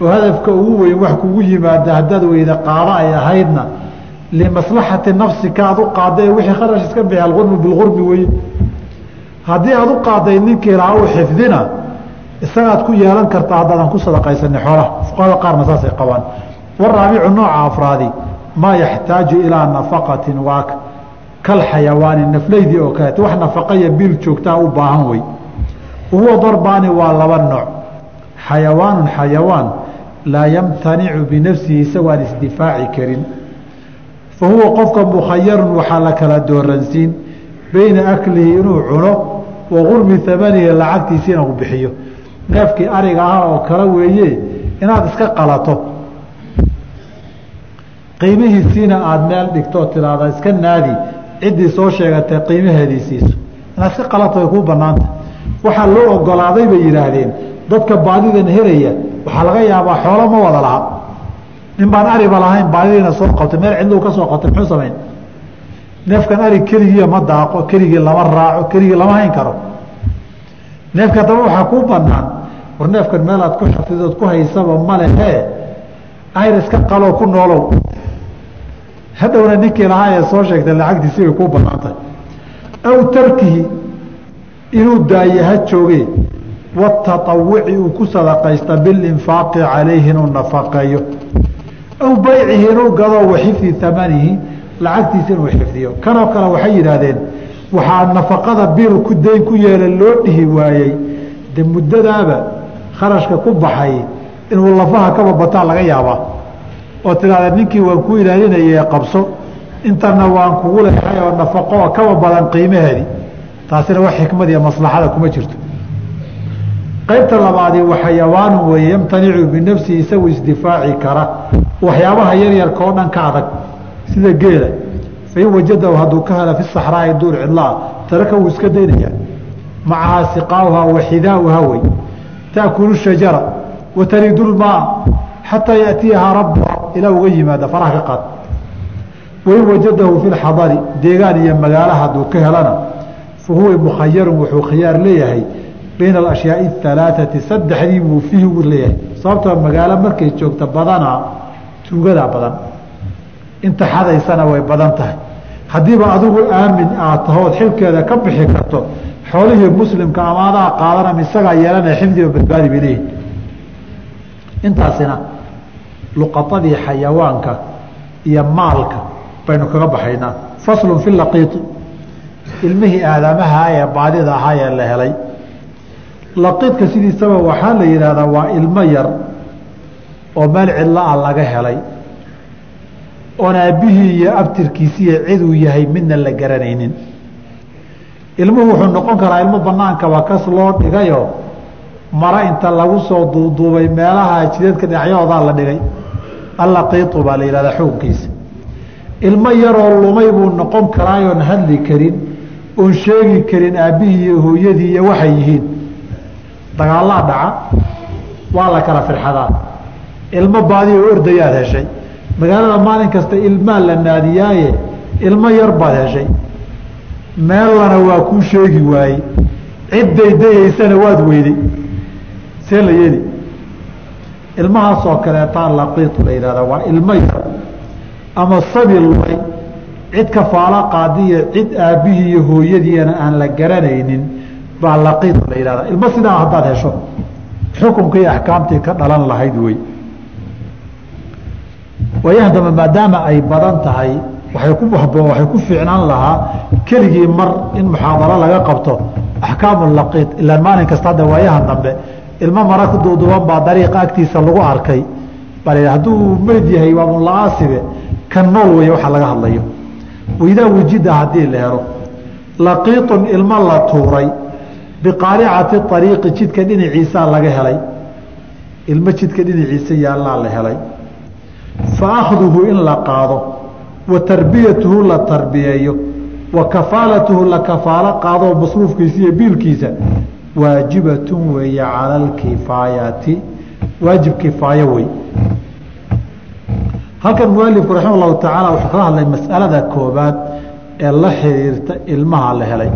oo hadafka ugu weyn wax kugu yimaada haddaad weyda qaado ay ahaydna limaslaxati nafsika aad u qaaday wixii kharash iska bixi alqurmu bilqurmi weye haddii aad u qaaday ninkii lahaa u xifdina isagaad ku yeelan kartaa haddaadan ku sadaqaysanin xoolaha fuqahada qaarna saasay qabaan. Waraabicu nooca afraadi maa yaxtaaju ilaa nafaqatin waak kal xayawaani nafleydii oo kaleete wax nafaqaya biil joogtaa u baahan wey. Huwa darbaani waa laba nooc. Xayawaanun xayawaan laa yamtanicu binafsihi isagoo aan isdifaaci karin. Fa huwa qofka mukhayarun waxaa la kala dooransiin beyna aklihi inuu cuno wa gurmi amanihi lacagtiisi inuu bixiyo. Neefkii ariga ah oo kale weeye inaad iska qalato. Qiimihiisiina aada meel dhigto oo tiraahda iska naadi ciddii soo sheegatay qiimaheedii siiso inaad iska qalato way kuu banaanta waxaa loo ogolaaday bay yidhaahdeen. Dadka baadidan helaya waxaa laga yaabaa xoolo ma wada laha. Nin baan ariba lahayn baadidiina soo qabtay meel cidluu ka soo qabtay muxuu samayn? Neefkan ari keligiiya ma daaqo keligii lama raaco keligii lama hayn karo. Neefka daba waxaa kuu banaan war neefkan meelaad ku xafidood ku haysaba malehee ayr iska qaloo ku noolow. Hadhowna ninkii lahaa ee soo sheegtay lacagtiisi way kuu banaantahay aw tarkihi inuu daaye ha wataawuci uu ku sadaqaysta bilinfaaqi calayhi inuu nafaqeeyo aw baycihi inuu gado wa xifdi amanihi lacagtiisa inuu xifdiyo kanoo kale waxay yidhaahdeen waxaa nafaqada biil ku dayn ku yeela loo dhihi waayey de muddadaaba kharashka ku baxay inuu lafaha kaba bataa laga yaabaa oo tidhahda ninkii waan ku ilaalinayay qabso intana waan kugu leehay oo nafaqo kaba badan qiimaheedii taasina wax xikmad iyo maslaxada kuma jirto qaybta labaadi wa xayawaanu weeye yamtanicu binafsihi isagu isdifaaci kara. Waxyaabaha yaryarka oo dhan ka adag sida geela. Fain wajadahu hadduu ka hela fi saxraai duur cidlaa taraka wuu iska daynayaa. Macahaa siqaauhaa wa xidaauhaa wey. Taakulu shajara wa tariidu lmaa xataa yaatiyahaa rabbuha ilaa uga yimaada faraha ka qaad. Wain wajadahu fi lxadari deegaan iyo magaalo hadduu ka helana fa huwa mukhayarun wuxuu khiyaar leeyahay bayna alashyaai alaaثati saddexdii buu fiihi u leeyahay sababtoo magaalo markay joogta badanaa tuugadaa badan inta xadaysana way badan tahay haddiiba adigu aamin aad tahood xilkeeda ka bixi karto xoolihii muslimka ama adaa qaadanam isagaa yeelanaya xifdiba badbaadi bay leeyihi intaasina luqadadii xayawaanka iyo maalka baynu kaga baxaynaa faslun fi laqiiti ilmihii aadamaha ee baadida ahaa ee la helay laqiidka sidiisaba waxaa la yidhaahdaa waa ilmo yar oo meel cidlo ah laga helay. Oon aabbihii iyo abtirkiisiiyo ciduu yahay midna la garanaynin. Ilmuhu wuxuu noqon karaa ilmo banaankaba kas loo dhigayo. Mara inta lagu soo duuduubay meelaha jidadka dhinacyahoodaa la dhigay. Allaqiitu baa la yihahdaa xukunkiisa. Ilmo yaroo lumay buu noqon karaayoon hadli karin oon sheegi karin aabbihii iyo hooyadii iyo waxay yihiin dagaalaa dhaca waa la kala firxadaa. Ilmo baadi oo ordayaad heshay. Magaalada maalin kasta ilmaa la naadiyaaye ilmo yar baad heshay. Meellana waa kuu sheegi waayey cid daydayaysana waad weyday see la yeli ilmahaasoo kaleetaa laqiitu la yidhahdaa waa ilmo yar ama sabi lumay cid kafaalo qaadiyo cid aabbihii iyo hooyadiina aan la garanaynin baa laqiitu la yidhahdaa. Ilmo sidaa haddaad hesho xukunkii axkaamtii ka dhalan lahayd wey. Waayahan dambe maadaama ay badan tahay waay ku haboo waxay ku fiicnaan lahaa keligii mar in muxaadaro laga qabto axkaamu laqiid. Ilaa maalin kasta hadda waayahan dambe ilmo mara ku duuduuban baa dariiqa agtiisa lagu arkay. Baa la hadduu meyd yahay waamulaasibe kan nool weeye waxa laga hadlayo. Waidaa wujida haddii la helo laqiiطun ilmo la tuuray biqaaricati ariiqi jidka dhinaciisaa laga helay. Ilmo jidka dhinaciisa yaallaa la helay. Fa akhduhu in la qaado wa tarbiyatuhu la tarbiyeeyo wa kafaalatuhu la kafaalo qaadoo masruufkiisa iyo biilkiisa. Waajibatun weeye cala alkifaayati waajib kifaayo wey halkan mualifku raxima allahu tacaala wuxuu kaga hadlay masalada koobaad ee la xiriirta ilmaha la helay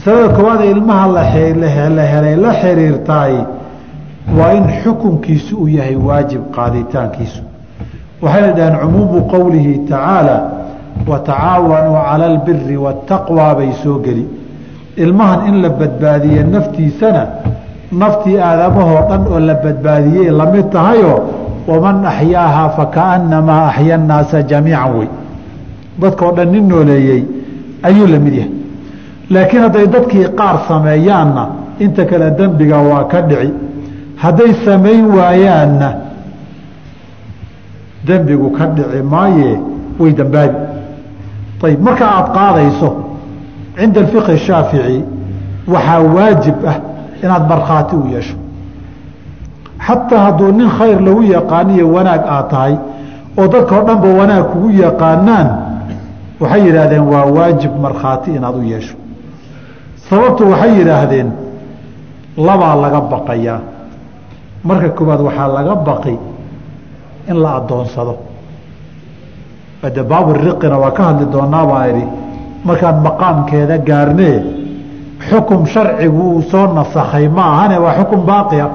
masalada koowaad ilmaha la helay la xiriirtaay waa in xukunkiisu uu yahay waajib qaaditaankiisu. Waxayna dhaheen cumuumu qowlihi tacaala watacaawanuu cala albiri waataqwaa bay soo geli. Ilmahan in la badbaadiye naftiisana naftii aadamahoo dhan oo la badbaadiyey la mid tahayoo waman axyaahaa fakaannamaa axya nnaasa jamiican wey. Dadkao dhan nin nooleeyey ayuu la mid yahay laakiin hadday dadkii qaar sameeyaanna inta kale dembiga waa ka dhici. Hadday samayn waayaanna dembigu ka dhici maaye way dambaabi ayb marka aada qaadayso cinda alfiqhi shaafici waxaa waajib ah inaad markhaati u yeesho. Xataa hadduu nin khayr lagu yaqaaniyo wanaag aad tahay oo dadkao dhanba wanaag kugu yaqaanaan waxay yidhaahdeen waa waajib markhaati inaad u yeesho sababtu waxay yidhaahdeen labaa laga baqayaa. Marka koowaad waxaa laga baqi in la addoonsado ade baaburiqina waa ka hadli doonaa baan idhi markaan maqaamkeeda gaarnee xukum sharcigu uu soo nasakhay ma ahane waa xukum baaqi ah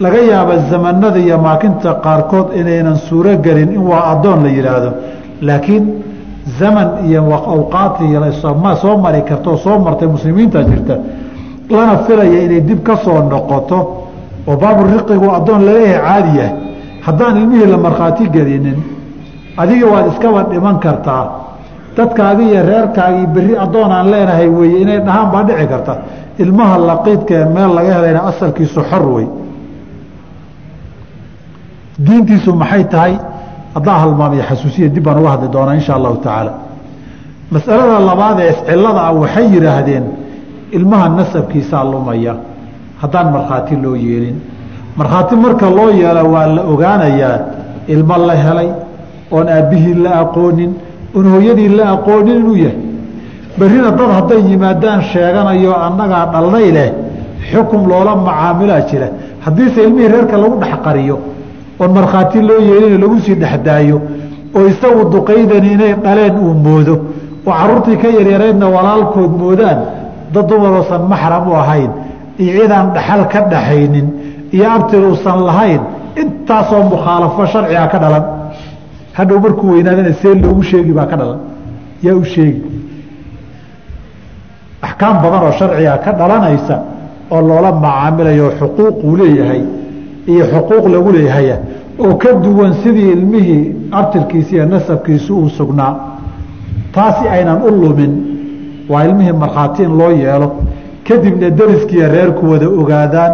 laga yaaba zamanada iyo maakinta qaarkood inaynan suuro gelin in waa addoon la yidhaahdo laakiin zaman iyo awqaati soo mari karto soo martay muslimiinta jirta lana filaya inay dib ka soo noqoto oo baaburiqigu addoon la leeyahay caadiya haddaan ilmihii la markhaati gelinin adiga waad iskaba dhiman kartaa. Dadkaagi iyo reerkaagii berri addoon aan leenahay weeye inay dhahaan baa dhici karta. Ilmaha laqiidka ee meel laga helayna asalkiisu xor wey diintiisu maxay tahay haddaa halmaamiyo xasuusiya dib baan uga hadli doonaa insha allahu tacaala. Masalada labaad ee iscilada ah waxay yidhaahdeen ilmaha nasabkiisaa lumaya. Haddaan markhaati loo yeelin. Markhaati marka loo yeelo waa la ogaanayaa ilmo la helay oon aabbihii la aqoonin oon hooyadii la aqoonin inuu yahay. Berrina dad hadday yimaadaan sheeganayo annagaa dhalnay leh xukum loola macaamilaa jira. Haddiise ilmihii reerka lagu dhex qariyo oon markhaati loo yeelino lagu sii dhexdaayo oo isagu duqaydani inay dhaleen uu moodo oo caruurtii ka yaryareydna walaalkood moodaan dad dumaroosan maxram u ahayn iyo cidaan dhaxal ka dhaxaynin iyo abtir uusan lahayn intaasoo mukhaalafo sharciga ka dhalan. Hadhow markuu weynaadana see loogu sheegi baa ka dhalan. Yaa u sheegi. Axkaam badan oo sharciga ka dhalanaysa oo loola macaamilayo xuquuquu leeyahay iyo xuquuq lagu leeyahaya oo ka duwan sidii ilmihii abtirkiisa iyo nasabkiisu uu sugnaa. Taasi aynan u lumin. Waa ilmihii markhaati in loo yeelo. Kadibna deriskiiyo reerku wada ogaadaan.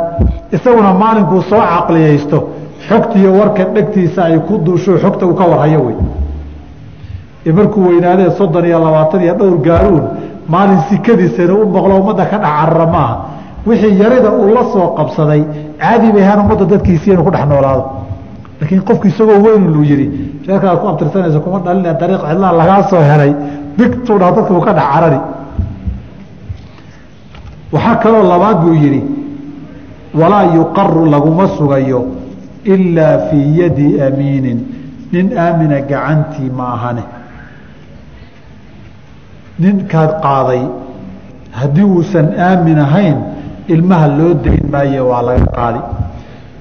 Isaguna maalinkuu soo caqliyaysto. Xogtiiyo warka dhegtiisa ay ku duusho xogta uu ka warhayo wey. Markuu weynaadee soddon iyo labaatan iyo dhowr gaaruun maalin sikadiisana u maqlo ummadda ka dhex maaha wixii yarida uu la soo qabsaday caadi bay ahaan ummadda dadkiisii inuu ku dhex noolaado. Laakiin qofku isagoo weyn luu yihi reerkaad ku abtirsanaysa kuma dhalina dariiq cidlaa lagaa soo helay. Bigtuu dha dadka uu ka dhex carari. Waxaa kaloo labaad buu yidhi walaa yuqaru laguma sugayo ilaa fii yadi amiinin nin aamina gacantii ma ahane. Ninkaad qaaday haddii uusan aamin ahayn ilmaha loo dayn maayo waa laga qaadi.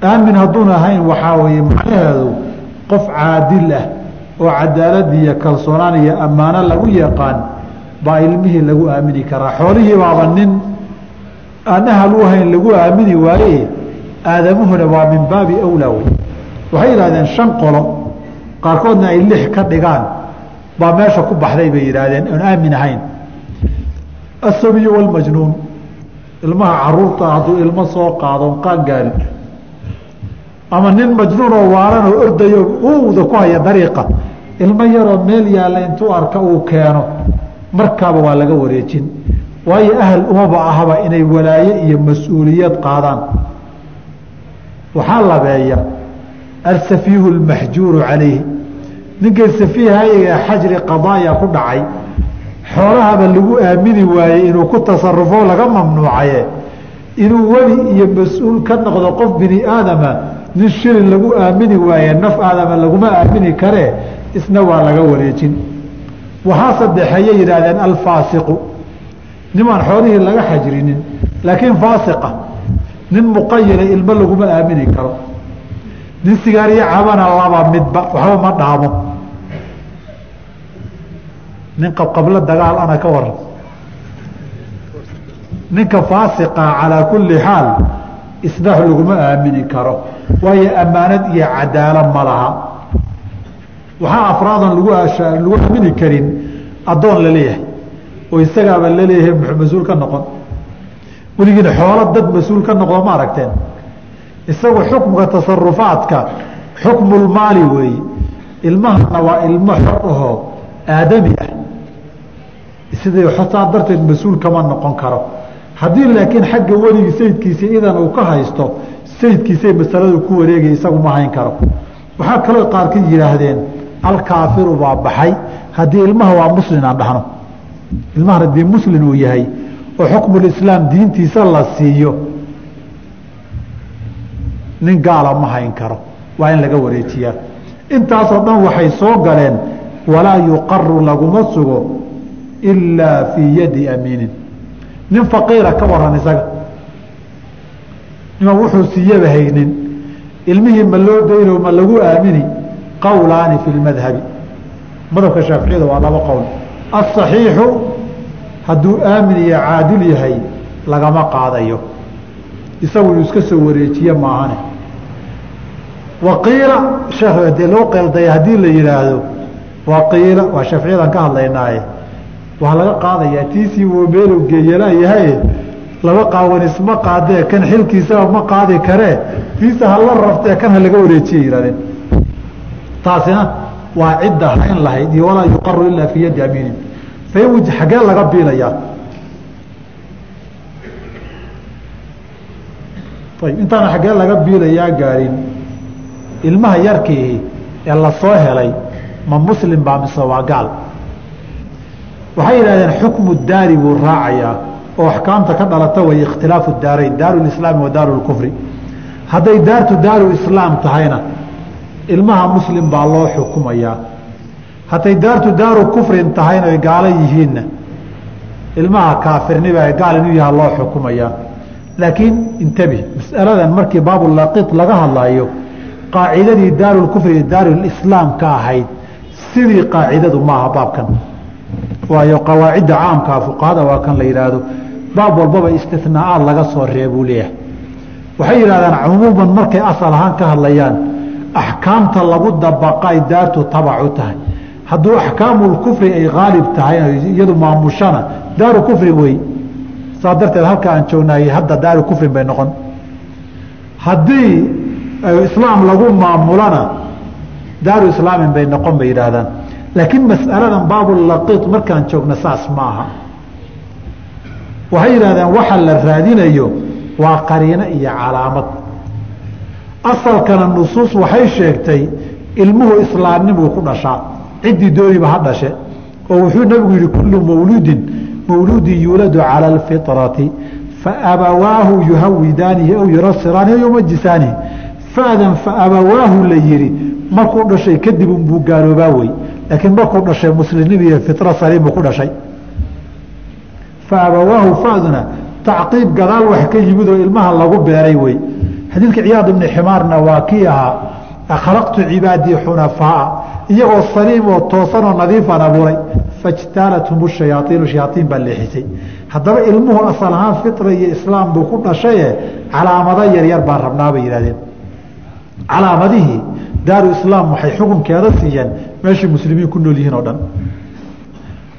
Aamin hadduuna ahayn waxaa weeye macnaheedu qof caadil ah oo cadaalad iyo kalsoonaan iyo ammaano lagu yaqaan baa ilmihii lagu aamini karaa. Xoolihii baaba nin aan ahal u ahayn lagu aamini waaye aadamuhuna waa min baabi awlaa wey. Waxay yidhahdeen shan qolo qaarkoodna ay lix ka dhigaan baa meesha ku baxday bay yidhaahdeen oon aamin ahayn. Asabiyu walmajnuun ilmaha carruurta hadduu ilmo soo qaado qaan gaarin ama nin majnuun oo waalan oo ordayo uuda ku haya dariiqa. Ilmo yaroo meel yaalla intuu arka uu keeno markaaba waa laga wareejin. Waayo ahal umaba ahaba inay walaaye iyo mas'uuliyad qaadaan. Waxaa labeeya alsafiihu lmaxjuuru calayhi. Ninkay safiihayaga xajri qadaaya ku dhacay xoolahaba lagu aamini waayey inuu ku tasarufo laga mamnuucaye inuu weli iyo mas'uul ka noqdo qof bini aadama nin shilin lagu aamini waaye naf aadama laguma aamini karee isna waa laga wareejin. Waxaa saddexeeye yidhaahdeen alfaasiqu. Nimaan xoolihii laga xajrinin laakiin faasiqa nin muqayila ilmo laguma aamini karo. Nin sigaariyo cabana laba midba waxba ma dhaamo nin qabqablo dagaal ana ka waran. Ninka faasiqa calaa kulli xaal isnaax laguma aamini karo. Waayo ammaanad iyo cadaalo ma laha. Waxaa afraadan lagu lagu aamini karin addoon la leeyahay oo isagaaba la leeyahay mas'uul ka noqon? Weligiina xoolo dad mas'uul ka noqdo ma aragteen? Isagu xukmka tasarufaadka xukmulmaali weeye. Ilmahana waa ilmo xor ahoo aadami ah sidii saa darteed mas'uul kama noqon karo. Haddii laakiin xagga weligii sayidkiisa idan uu ka haysto sayidkiisay masaladu ku wareegay isagu ma hayn karo. Waxaa kaloo qaarkii yidhaahdeen alkaafiru baa baxay haddii ilmaha waa muslin dhahno. Ilmahan haddii muslin uu yahay oo xukmulislaam diintiisa la siiyo nin gaala ma hayn karo. Waa in laga wareejiyaa. Intaasoo dhan waxay soo galeen walaa yuqaru laguma sugo ilaa fii yadi amiinin nin faqiira ka waran isaga. niman wuxuu siiyaba haynin ilmihii ma loo dayno ma lagu aamini qowlaani fi lmadhabi madhabka shaaficiyada waa laba qowl. asaxiixu hadduu aamin iyo caadil yahay lagama qaadayo. isagu inuu iska soo wareejiye maahane. waqiila sheekh dee loo qeeldaya haddii la yihaahdo waqiila waa shaaficiyadan ka hadlaynaaye waa laga qaadayaa tiisii wuu meelu geeyalayahay laba qaawan isma qaadee kan xilkiisaba ma qaadi karee tiisa hala raftee kan ha wareejiya yihahdeen taasina waa cidda hayn lahayd iyo walaa yuqaru ilaa fii yaddi amiinin faywj xaggee laga biilayaa ayb intaana xaggee laga biilayaa gaadhin ilmaha yarkiihi ee la soo helay ma muslim baa mise waa gaal waxay yidhahdeen xukmu daari buu raacayaa oo axkaamta ka dhalata way ikhtilaafu daarayn daaru lislaami wa daaru lkufri hadday daartu daaru islaam tahayna ilmaha muslim baa loo xukumayaa hadday daartu daaru kufrin tahayna ay gaalo yihiinna. Ilmaha kaafirniba gaal inuu yaha loo xukumayaa laakiin intabi masaladan markii baabulaqid laga hadlayo qaacidadii daarulkufri iyo daarulislaam ka ahayd sidii qaacidadu maaha baabkan waayo qawaacidda caamkaa fuqahada waa kan la yidhaahdo baab walbaba istinaaad laga soo reebuu leeyahay. Waxay yidhahdaan cumuuman markay asal ahaan ka hadlayaan axkaamta lagu dabaqay daartu tabacu tahay. Hadduu axkaamulkufri ay haalib tahay iyadu maamushana daaru wey saa darteed halka aan joognaay hadda daaru bay noqon. Haddii islaam lagu maamulana daaru islaamin bay noqon bay yidhaahdaan laakiin mas'aladan baabulaqiid markaan joogna saas ma aha waxay yidhahdeen waxa la raadinayo waa qariino iyo calaamad. Asalkana nusuus waxay sheegtay ilmuhu islaamnimuu ku dhashaa. Ciddii dooniba ha dhashe oo wuxuu nabigu yihi kullu mawluudin mawluudin yuuladu cala alfitrati faabawaahu yuhawidaanihi aw yurasiraanihi aw yumajisaanihi faadan faabawaahu la yihi markuu dhashay kadib unbuu gaaloobaa wey laakiin markuu dhashay muslimnimo iyo fitra saliimu ku dhashay faabawaahu faduna tacqiib gadaal wax ka yimid oo ilmaha lagu beeray wey xadiidka ciyaad ibni ximaarna waa kii ahaa akhlaqtu cibaadii xunafaaa iyagoo saliim oo toosanoo nadiifaan abuuray fajtaalathum shayaaiinu shayaaiin baa leexisay haddaba ilmuhu asal ahaan fitra iyo islaam buu ku dhashaye calaamado yaryar baan rabnaa bay yihahdeen calaamadihii daaru islaam waxay xukunkeeda siiyeen meeshay muslimiin ku nool yihiin oo dhan.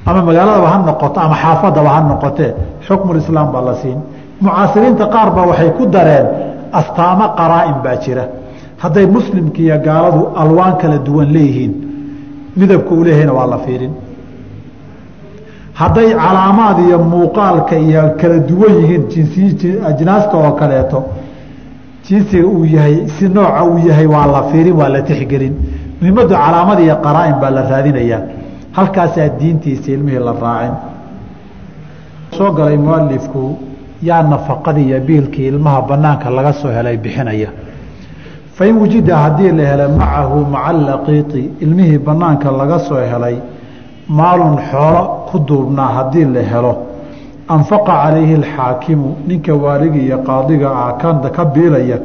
Ama magaaladaba ha noqoto ama xaafadaba ha noqotee xukmulislaam baa la siin. Mucaasiriinta qaar ba waxay ku dareen astaamo qaraa-in baa jira. Hadday muslimka iyo gaaladu alwaan kala duwan leeyihiin midabka leeyahayna waa la fiirin. Hadday calaamaad iyo muuqaalka iyo kala duwan yihiin jinsi ajnaasta oo kaleeto jinsiga uu yahay si nooca uu yahay waa la fiirin waa la tixgelin muhimaddu calaamad iyo qaraa-in baa la raadinayaa halkaasaa diintiisa ilmihii la raacin. Soo galay mualifku yaa nafaqadii iyo biilkii ilmaha banaanka laga soo helay bixinaya. Fain wujida haddii la helo macahu maca alaqiiti ilmihii banaanka laga soo helay maalun xoolo ku duubnaa haddii la helo. Anfaqa calayhi alxaakimu ninka waaliga iyo qaadiga ah ka biilaya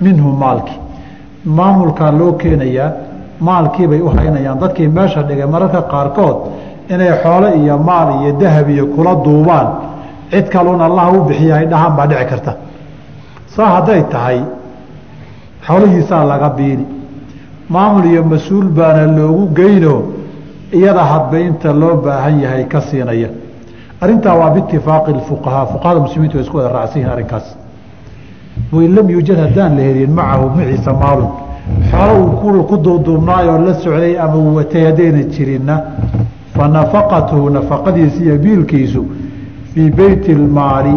minhu maalkii maamulkaa loo keenayaa maalkiibay u haynayaan. Dadkii meesha dhigay mararka qaarkood inay xoole iyo maal iyo dahab iyo kula duubaan. Cid kaluun allah u bixiya ay dhahaan baa dhici karta. Saa hadday tahay xoolihiisaa laga biili maamul iyo mas'uul baana loogu geyno iyada hadba inta loo baahan yahay ka siinaya. Arrintaa waa biitifaaqi fuqahaa. Fuqahada muslimiintu way isku wada raacsan yihiin arrinkaas. Wain lam yuujad haddaan la helin macahu maciisa maalun xoolo uu ku duuduubnaayoo la socday ama uu watay haddayna jirinna fa nafaqatuhu nafaqadiisa iyo biilkiisu fii beyti lmaali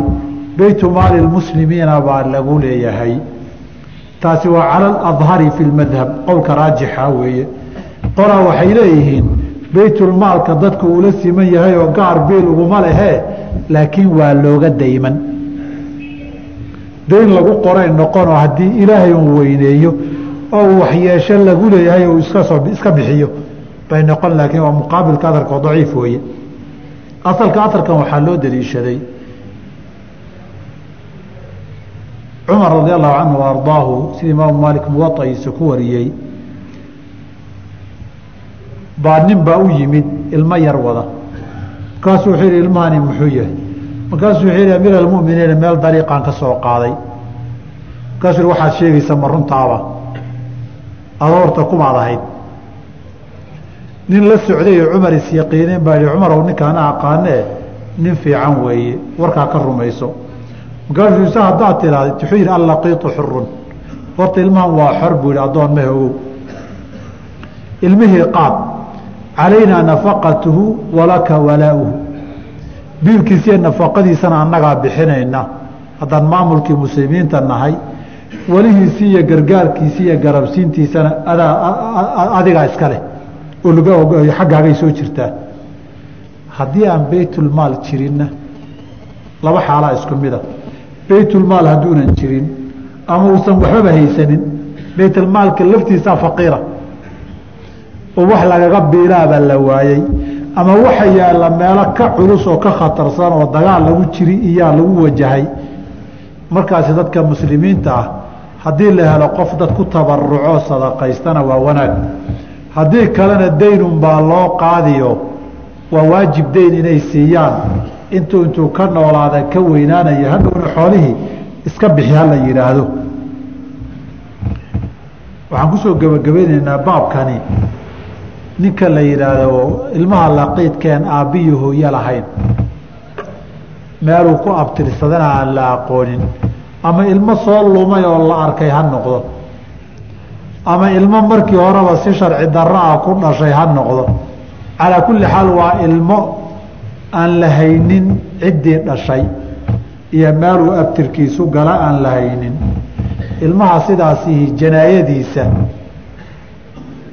beytu maali lmuslimiina baa lagu leeyahay. Taasi waa cala aladhari fi lmadhab qowlka raajixa weeye. Qolaa waxay leeyihiin beytulmaalka dadku uula siman yahay oo gaar biil uguma lehee laakiin waa looga dayman. Dayn lagu qoray noqonoo haddii ilaahay uu weyneeyo oo waxyeesho lagu leeyahay uu iskasoo iska bixiyo bay noqon laakiin waa muqaabilka aharka oo daciif weeye. Asalka aharkan waxaa loo daliishaday cumar radi allahu canhu ardaahu sida imaamu maalik muwaaiisa ku wariyey. Baa nin baa u yimid ilmo yar wada. Markaasuu wuxuu yihi ilmahani muxuu yahay? Markaasuu wuxuu yihi amiir almuminiina meel dariiqaan ka soo qaaday. Markaasuu yihi waxaad sheegaysa ma runtaaba adoorta kumaad ahayd. Nin la socday oo cumar isyaqiineen baa yihi cumarow ninkaana aqaanee nin fiican weeye warkaa ka rumayso. Markaasuu se haddaad tiraahda wuxuu yihi allaqiitu xurun horta ilmahan waa xor buu yihi addoon mahe ogow ilmihii qaad calaynaa nafaqatuhu walaka walaauhu biilkiisiiyo nafaqadiisana annagaa bixinayna. Haddaan maamulkii muslimiinta nahay welihiisii iyo gargaarkiisii iyo garabsiintiisana adaa adigaa iska leh oo xaggaagay soo jirtaa. Haddii aan beytulmaal jirinna laba xaalaa isku mida. Beytulmaal hadduunan jirin ama uusan waxbaba haysanin beytulmaalka laftiisaa faqiira. Oo wax lagaga biilaaba la waayey ama waxa yaalla meelo ka culus oo ka khatarsan oo dagaal lagu jiri iyaa lagu wajahay. Markaasi dadka muslimiinta ah haddii la helo qof dad ku tabaruco sadaqaystana waa wanaag. Haddii kalena daynun baa loo qaadiyo waa waajib dayn inay siiyaan. Intuu intuu ka noolaada ka weynaanaya hadhowna xoolihii iska bixi hala yidhaahdo. Waxaan ku soo gebagabaynaynaa baabkani. Ninka la yidhaahdo ilmaha laqiidkeen aabbiyi hooye lahayn. Meeluu ku abtirsadana aan la aqoonin ama ilmo soo lumay oo la arkay ha noqdo. Ama ilmo markii horeba si sharci darro ah ku dhashay ha noqdo. Calaa kulli xaal waa ilmo aan la haynin ciddii dhashay iyo meeluu abtirkiisu gala aan la haynin. Ilmaha sidaasihi janaayadiisa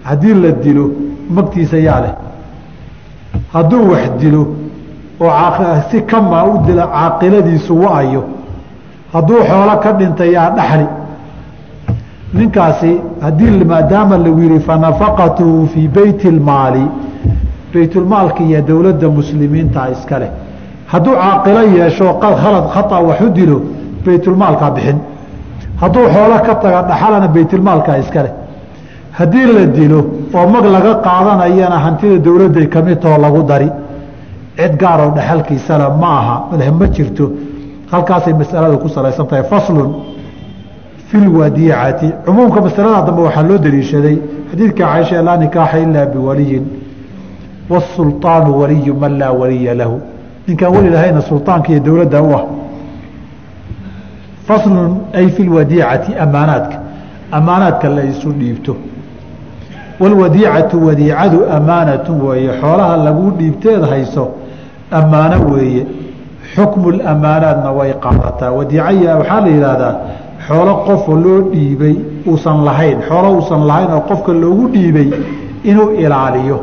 haddii la dilo magtiisa yaa leh. Hadduu wax dilo oo si kamaa u dila caaqiladiisu wa-ayo hadduu xoolo ka dhintay yaa dhaxli. Ninkaasi haddii maadaama lagu yihi fanafaqatuhu fii beyti lmaali beytulmaalka iyo dowladda muslimiinta iska leh. Hadduu caaqilo yeesho khalad khata wax u dilo beytulmaalkaa bixin. Hadduu xoolo ka taga dhaxalana beytulmaalkaa iska leh. Haddii la dilo oo mag laga qaadanayana hantida dowladday ka mid taho lagu dari. Cid gaaroo dhexalkiisana ma aha. Ma jirto halkaasay masaladu ku salaysan tahay faslun fi lwadiicati cumuumka masalada dambe waxaa loo daliishaday xadiidka caaisha laa nikaaxa ilaa biwaliyin wsulطaanu waliyu man laa waliya lahu. Ninkaan weli lahayna sulطaanka iyo dowladda u ah. Faslun ay fi lwadiicati ammaanaadka ammaanaadka la dhiibto. Walwadiicatu wadiicadu ammaanatu weeye. Xoolaha lagu dhiibteed hayso ammaano weeye xukmu lamaanaadna way qaadataa. Wadiicaya waxaa la yidhaahdaa xoolo qofoo loo dhiibay uusan lahayn xoolo uusan lahayn oo qofka loogu dhiibay inuu ilaaliyo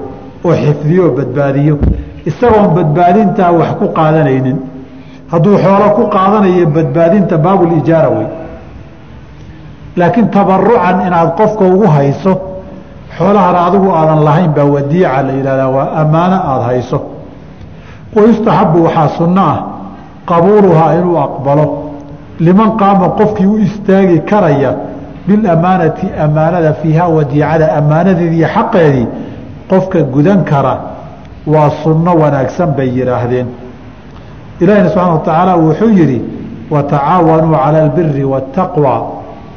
oo xifdiyo oo badbaadiyo. Isagoon badbaadintaa wax ku qaadanaynin. Hadduu xoolo ku qaadanayo badbaadinta baabulijaara wey laakiin tabarucan inaad qofka ugu hayso xoolahana adigu aadan lahayn baa wadiica la yidhahdaa waa ammaano aada hayso. Wayustaxabu waxaa sunno ah qabuuluhaa inuu aqbalo. Liman qaama qofkii u istaagi karaya bilamaanati amaanada fiiha wadiicada ammaanadeedii xaqeedii qofka gudan kara waa sunno wanaagsan bay yidhaahdeen ilaahina subxana wa tacaala wuxuu yidhi watacaawanuu cala albiri waataqwa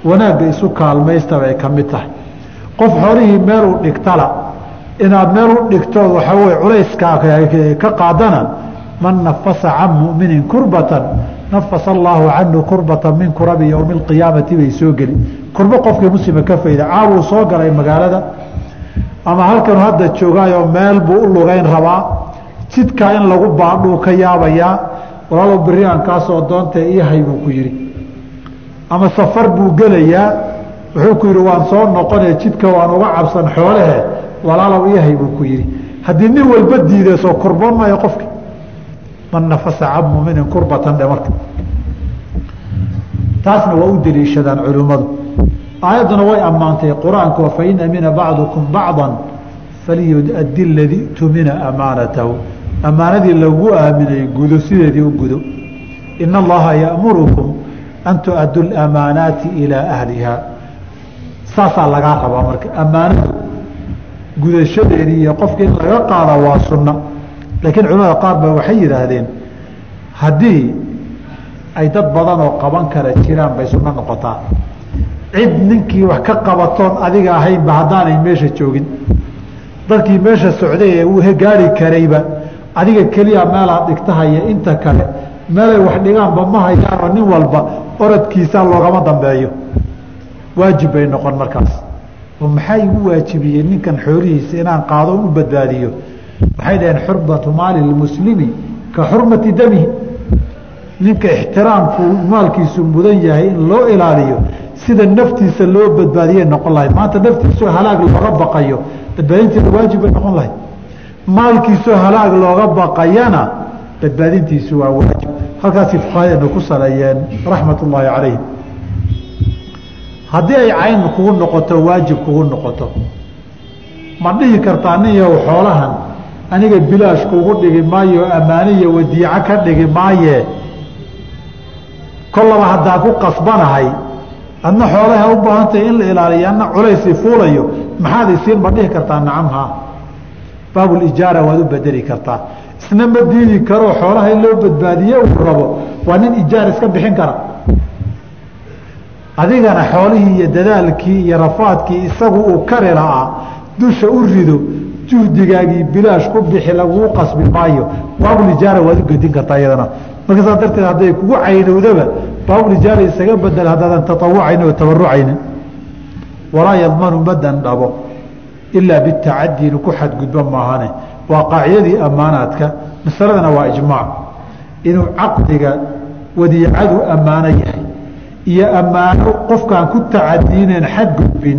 wanaagga isu kaalmaysta bay ka mid tahay. Qof xolihii meeluu dhigtala inaad meel u dhigtood waxaa weye culayskaa ka qaadana man nafasa can muminin kurbatan nafasa allaahu canhu kurbatan min kurabi yowmi alqiyaamati bay soo geli. Kurbo qofkii muslima ka fayda caawuu soo galay magaalada ama halkanu hadda joogaayoo meel buu u lugayn rabaa jidkaa in lagu baadhuu ka yaabayaa walaalo beri aan kaasoo doontee iyahay buu ku yidhi. Ama safar buu gelayaa wuxuu ku yidhi waan soo noqonee jidka waan uga cabsan xoolahe walaalow iyahay buu ku yidhi. Haddii nin walba diiday soo kurboon maayo qofki man nafasa can muminin kurbatan dhe marka. Taasna waa u deliishadaan culimmadu. Aayadduna way ammaantay qur'aanku fain amina bacdukum bacda faliyuaddi ladii tumina amaanatahu. Ammaanadii lagu aaminay gudo sideedii u gudo. Ina allaha ya'murukum an tu'addu lamaanaati ilaa ahliha. Saasaa lagaa rabaa marka. Ammaanadu gudashadeedii iyo qofka in laga qaada waa sunna laakiin culimada qaar ba waxay yidhaahdeen haddii ay dad badan oo qaban kara jiraan bay sunno noqotaa. Cid ninkii wax ka qabatoon adiga ahaynba haddaanay meesha joogin. Dadkii meesha socday ee uu gaari karayba adiga keliya meelaad dhigtahaya inta kale meelay wax dhigaanba ma hayaanoo nin walba oradkiisa loogama dambeeyo. Waajib bay noqon markaas. Oo maxaa igu waajibiyey ninkan xoolihiisa inaan qaado u badbaadiyo waxay dhaheen xurmatu maali lmuslimi ka xurmati damihi ninka ixtiraamku maalkiisu mudan yahay in loo ilaaliyo sida naftiisa loo badbaadiyay noqon lahayd maanta naftiisoo halaag looga baqayo badbaadinteeda waajib bay noqon lahayd maalkiisoo halaag looga baqayana badbaadintiisu waa waajib. Halkaasi fuqahadeenu ku saleeyeen raxmat ullaahi calayhim haddii ay cayn kugu noqoto waajib kugu noqoto. Ma dhihi kartaa ninyow xoolahan aniga bilaash kugu dhigi maayo ammaaniya wadiico ka dhigi maaye. Kollaba haddaa ku qasbanahay adna xoolaha u baahantahay in la ilaaliyo adna culaysi fuulayo maxaad isiin ma dhihi kartaa nacamhaa baabulijaara waad u bedeli kartaa. Isna ma diidi karoo xoolaha in loo badbaadiye uu rabo waa nin ijaar iska bixin kara. Adigana xoolihii iyo dadaalkii iyo rafaadkii isagu uu kari lahaa dusha u rido juhdigaagii bilaash ku bixi laguu qasbi maayo. Baabulijaara waad u gedin kartaa iyadana. Marka saas darteed hadday kugu caynowdaba baabulijaara isaga bedel haddaadan taawucayni oo tabarucaynin walaa yadmanu ma dandhabo ilaa bitacadi inu ku xadgudbo maahane. Waa qaacidadii ammaanaadka. Masaladana waa ijmaac. Inuu caqdiga wadiicadu ammaano yahay iyo ammaano qofkaan ku tacadiineen xadgudbin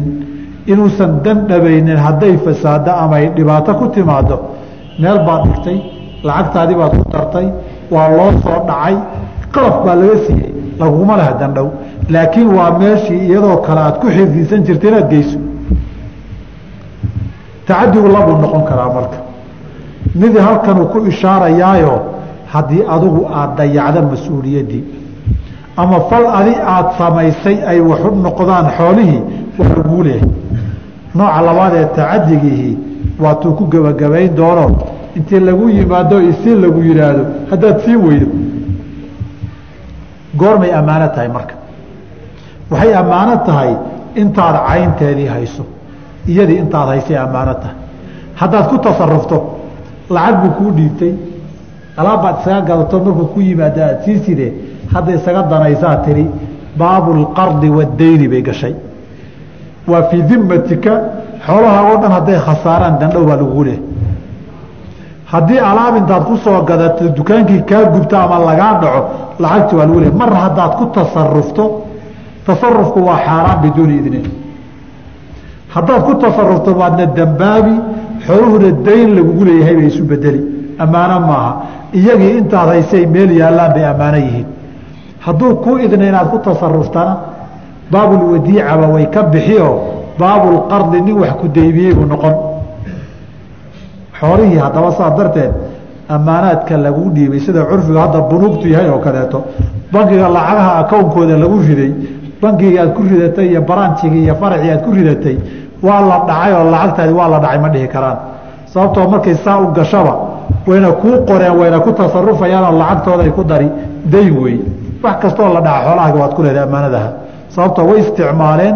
inuusan dandhabaynin hadday fasaado ama ay dhibaato ku timaado meel baad dhigtay lacagtaadii baad ku dartay waa loo soo dhacay qalaf baa laga siiyey laguma laha dandhow laakiin waa meeshii iyadoo kale aad ku xifdisan jirta inaad geyso. Tacadigu labuu noqon karaa marka. Mid halkanuu ku ishaarayaayo haddii adigu aada dayacda mas'uuliyaddii ama fal adi aada samaysay ay waxu noqdaan xoolihii waa laguu leehay nooca labaad ee tacadigihii waatuu ku gebagabayn doono. Intii lagu yimaado isii lagu yidhaahdo haddaad sii weydo. Goormay ammaano tahay marka. Waxay ammaano tahay intaad caynteedii hayso. Iyadii intaad haysay ammaano tahay. Haddaad ku tasarufto lacag buu kuu dhiibtay. Alaabbaad isaga gadato markuu ku yimaado aad sii sidee hadda isaga danaysaa tiri baabulqardi waddayni bay gashay waa fii dimatika xoolaha oo dhan hadday khasaaraan dandhow baa lagugu leehay haddii alaab intaad ku soo gadato dukaankii kaa gubto ama lagaa dhaco lacagti waa lagu leehay mar haddaad ku tasarufto tasarufku waa xaaraan biduuni idnin haddaad ku tasarufto waadna dambaabi xooluhuna dayn lagugu leeyahay bay isu bedeli ammaano maaha. Iyagii intaad haysay meel yaallaan bay ammaano yihiin. Hadduu ku idna inaad ku tasaruftana baabulwadiicaba way ka bixioo baabulqardi nin wax ku daymiyey buu noqon. Xoolihii haddaba saa darteed ammaanaadka lagu dhiibay sida curfiga hadda bunuugtu yahay oo kaleeto bankiga lacagaha akownkooda lagu riday bankigii aad ku ridatay iyo baranjigii iyo faracii aad ku ridatay waa la dhacay oo lacagtaadi waa la dhacay ma dhihi karaan. Sababtoo markay saa u gashaba wayna kuu qoreen wayna ku tasarufayaanoo lacagtooda ay ku dari dayn wey wax kastoo la dhaca xoolahaaga waad ku leedahay ammaanadaha sababtoo way isticmaaleen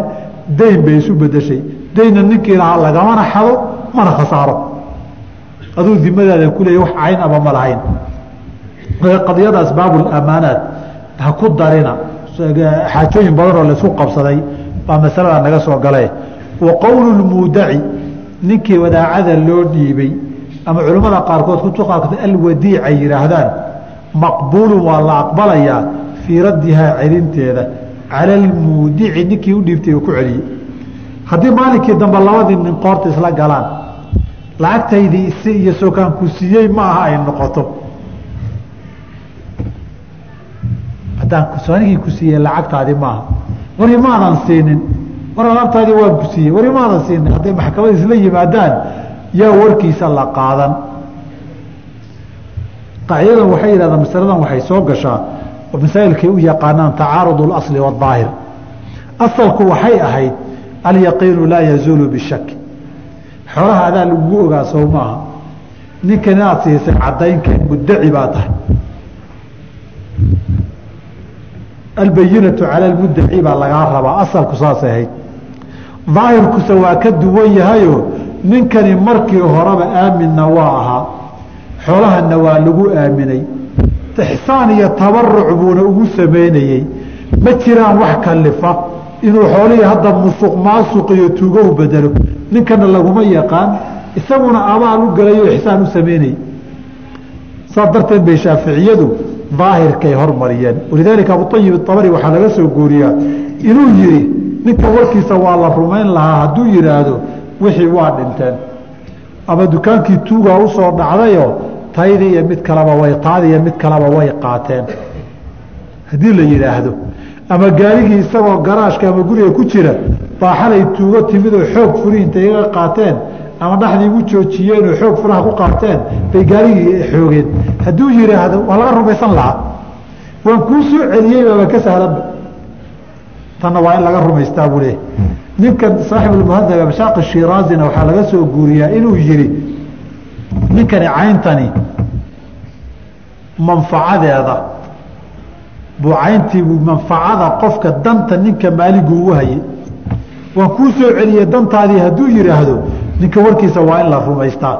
dayn bay isu bedeshay daynna ninkii lahaa lagamana xado mana khasaaro. Aduu dimadaada kuleeya wax cayn aba ma lahayn. Qadiyada asbaabulamaanaat ha ku darina. Xaajooyin badan oo la isku qabsaday baa masalada naga soo gale wa qowlu lmuudaci ninkii wadaacada loo dhiibay ama culimmada qaarkood kutub qaarkood alwadiic ay yidhaahdaan maqbuulun waa la aqbalayaa fii raddihaa celinteeda cala almuudici ninkii u dhiibtay ku celiyey haddii maalinkii dambe labadii nin qoorta isla galaan lacagtaydii isi iyo sokaan ku siiyey ma aha ay noqoto haddaan anigii ku siiyey lacagtaadi maaha war imaadan siinin war alaabtaadii waan ku siiyey war imaadan siinin hadday maxkamada isla yimaadaan yaa warkiisa la qaadan qaacidadan waxay yidhahdaan masaladan waxay soo gashaa oo masaa'ilkay u yaqaanaan tacaarud اlasli wاdaahir asalku waxay ahayd alyaqiinu laa yazuulu bishak xoolaha adaa lagugu ogaa sow maaha ninkan inaad siisay caddaynkeed muddaci baa tahay. Albayinatu cala almuddaci baa lagaa rabaa asalku saasay ahayd. Daahirkuse waa ka duwan yahayo ninkani markii horeba aaminna waa ahaa xoolahana waa lagu aaminay ixsaan iyo tabaruc buuna ugu samaynayey ma jiraan wax kalifa inuu xoolihii hadda musuq maasuq iyo tuugo u bedelo. Ninkana laguma yaqaan isaguna abaal u galayo ixsaan u samaynayey saas darteed bay shaaficiyadu daahirkay hormariyeen. Walidaalika abuayib abari waxaa laga soo guuriyaa inuu yihi ninka warkiisa waa la rumayn lahaa hadduu yihaahdo wixii waa dhinteen. Ama dukaankii tuugaa u soo dhacdayo taydi iyo mid kaleba way taadi iyo mid kaleba way qaateen. Haddii la yidhaahdo ama gaarigii isagoo garaashka ama guriga ku jira baa xalay tuugo timidoo xoog furi intay iga qaateen ama dhaxdii igu joojiyeenoo xoog furaha ku qaateen bay gaarigii xoogeen. Hadduu yihaahdo waa laga rumaysan lahaa. Waan kuu soo celiyey baaba ka sahlanba tanna waa in laga rumaystaa buu leeyahy ninkan saaxibulmuhadab abshaaq shiraazina waxaa laga soo guuriyaa inuu yihi ninkani cayntani manfacadeeda buu cayntiibuu manfacada qofka danta ninka maaligu ugu hayay. Waan kuu soo celiyey dantaadii hadduu yihaahdo ninka warkiisa waa in la rumaystaa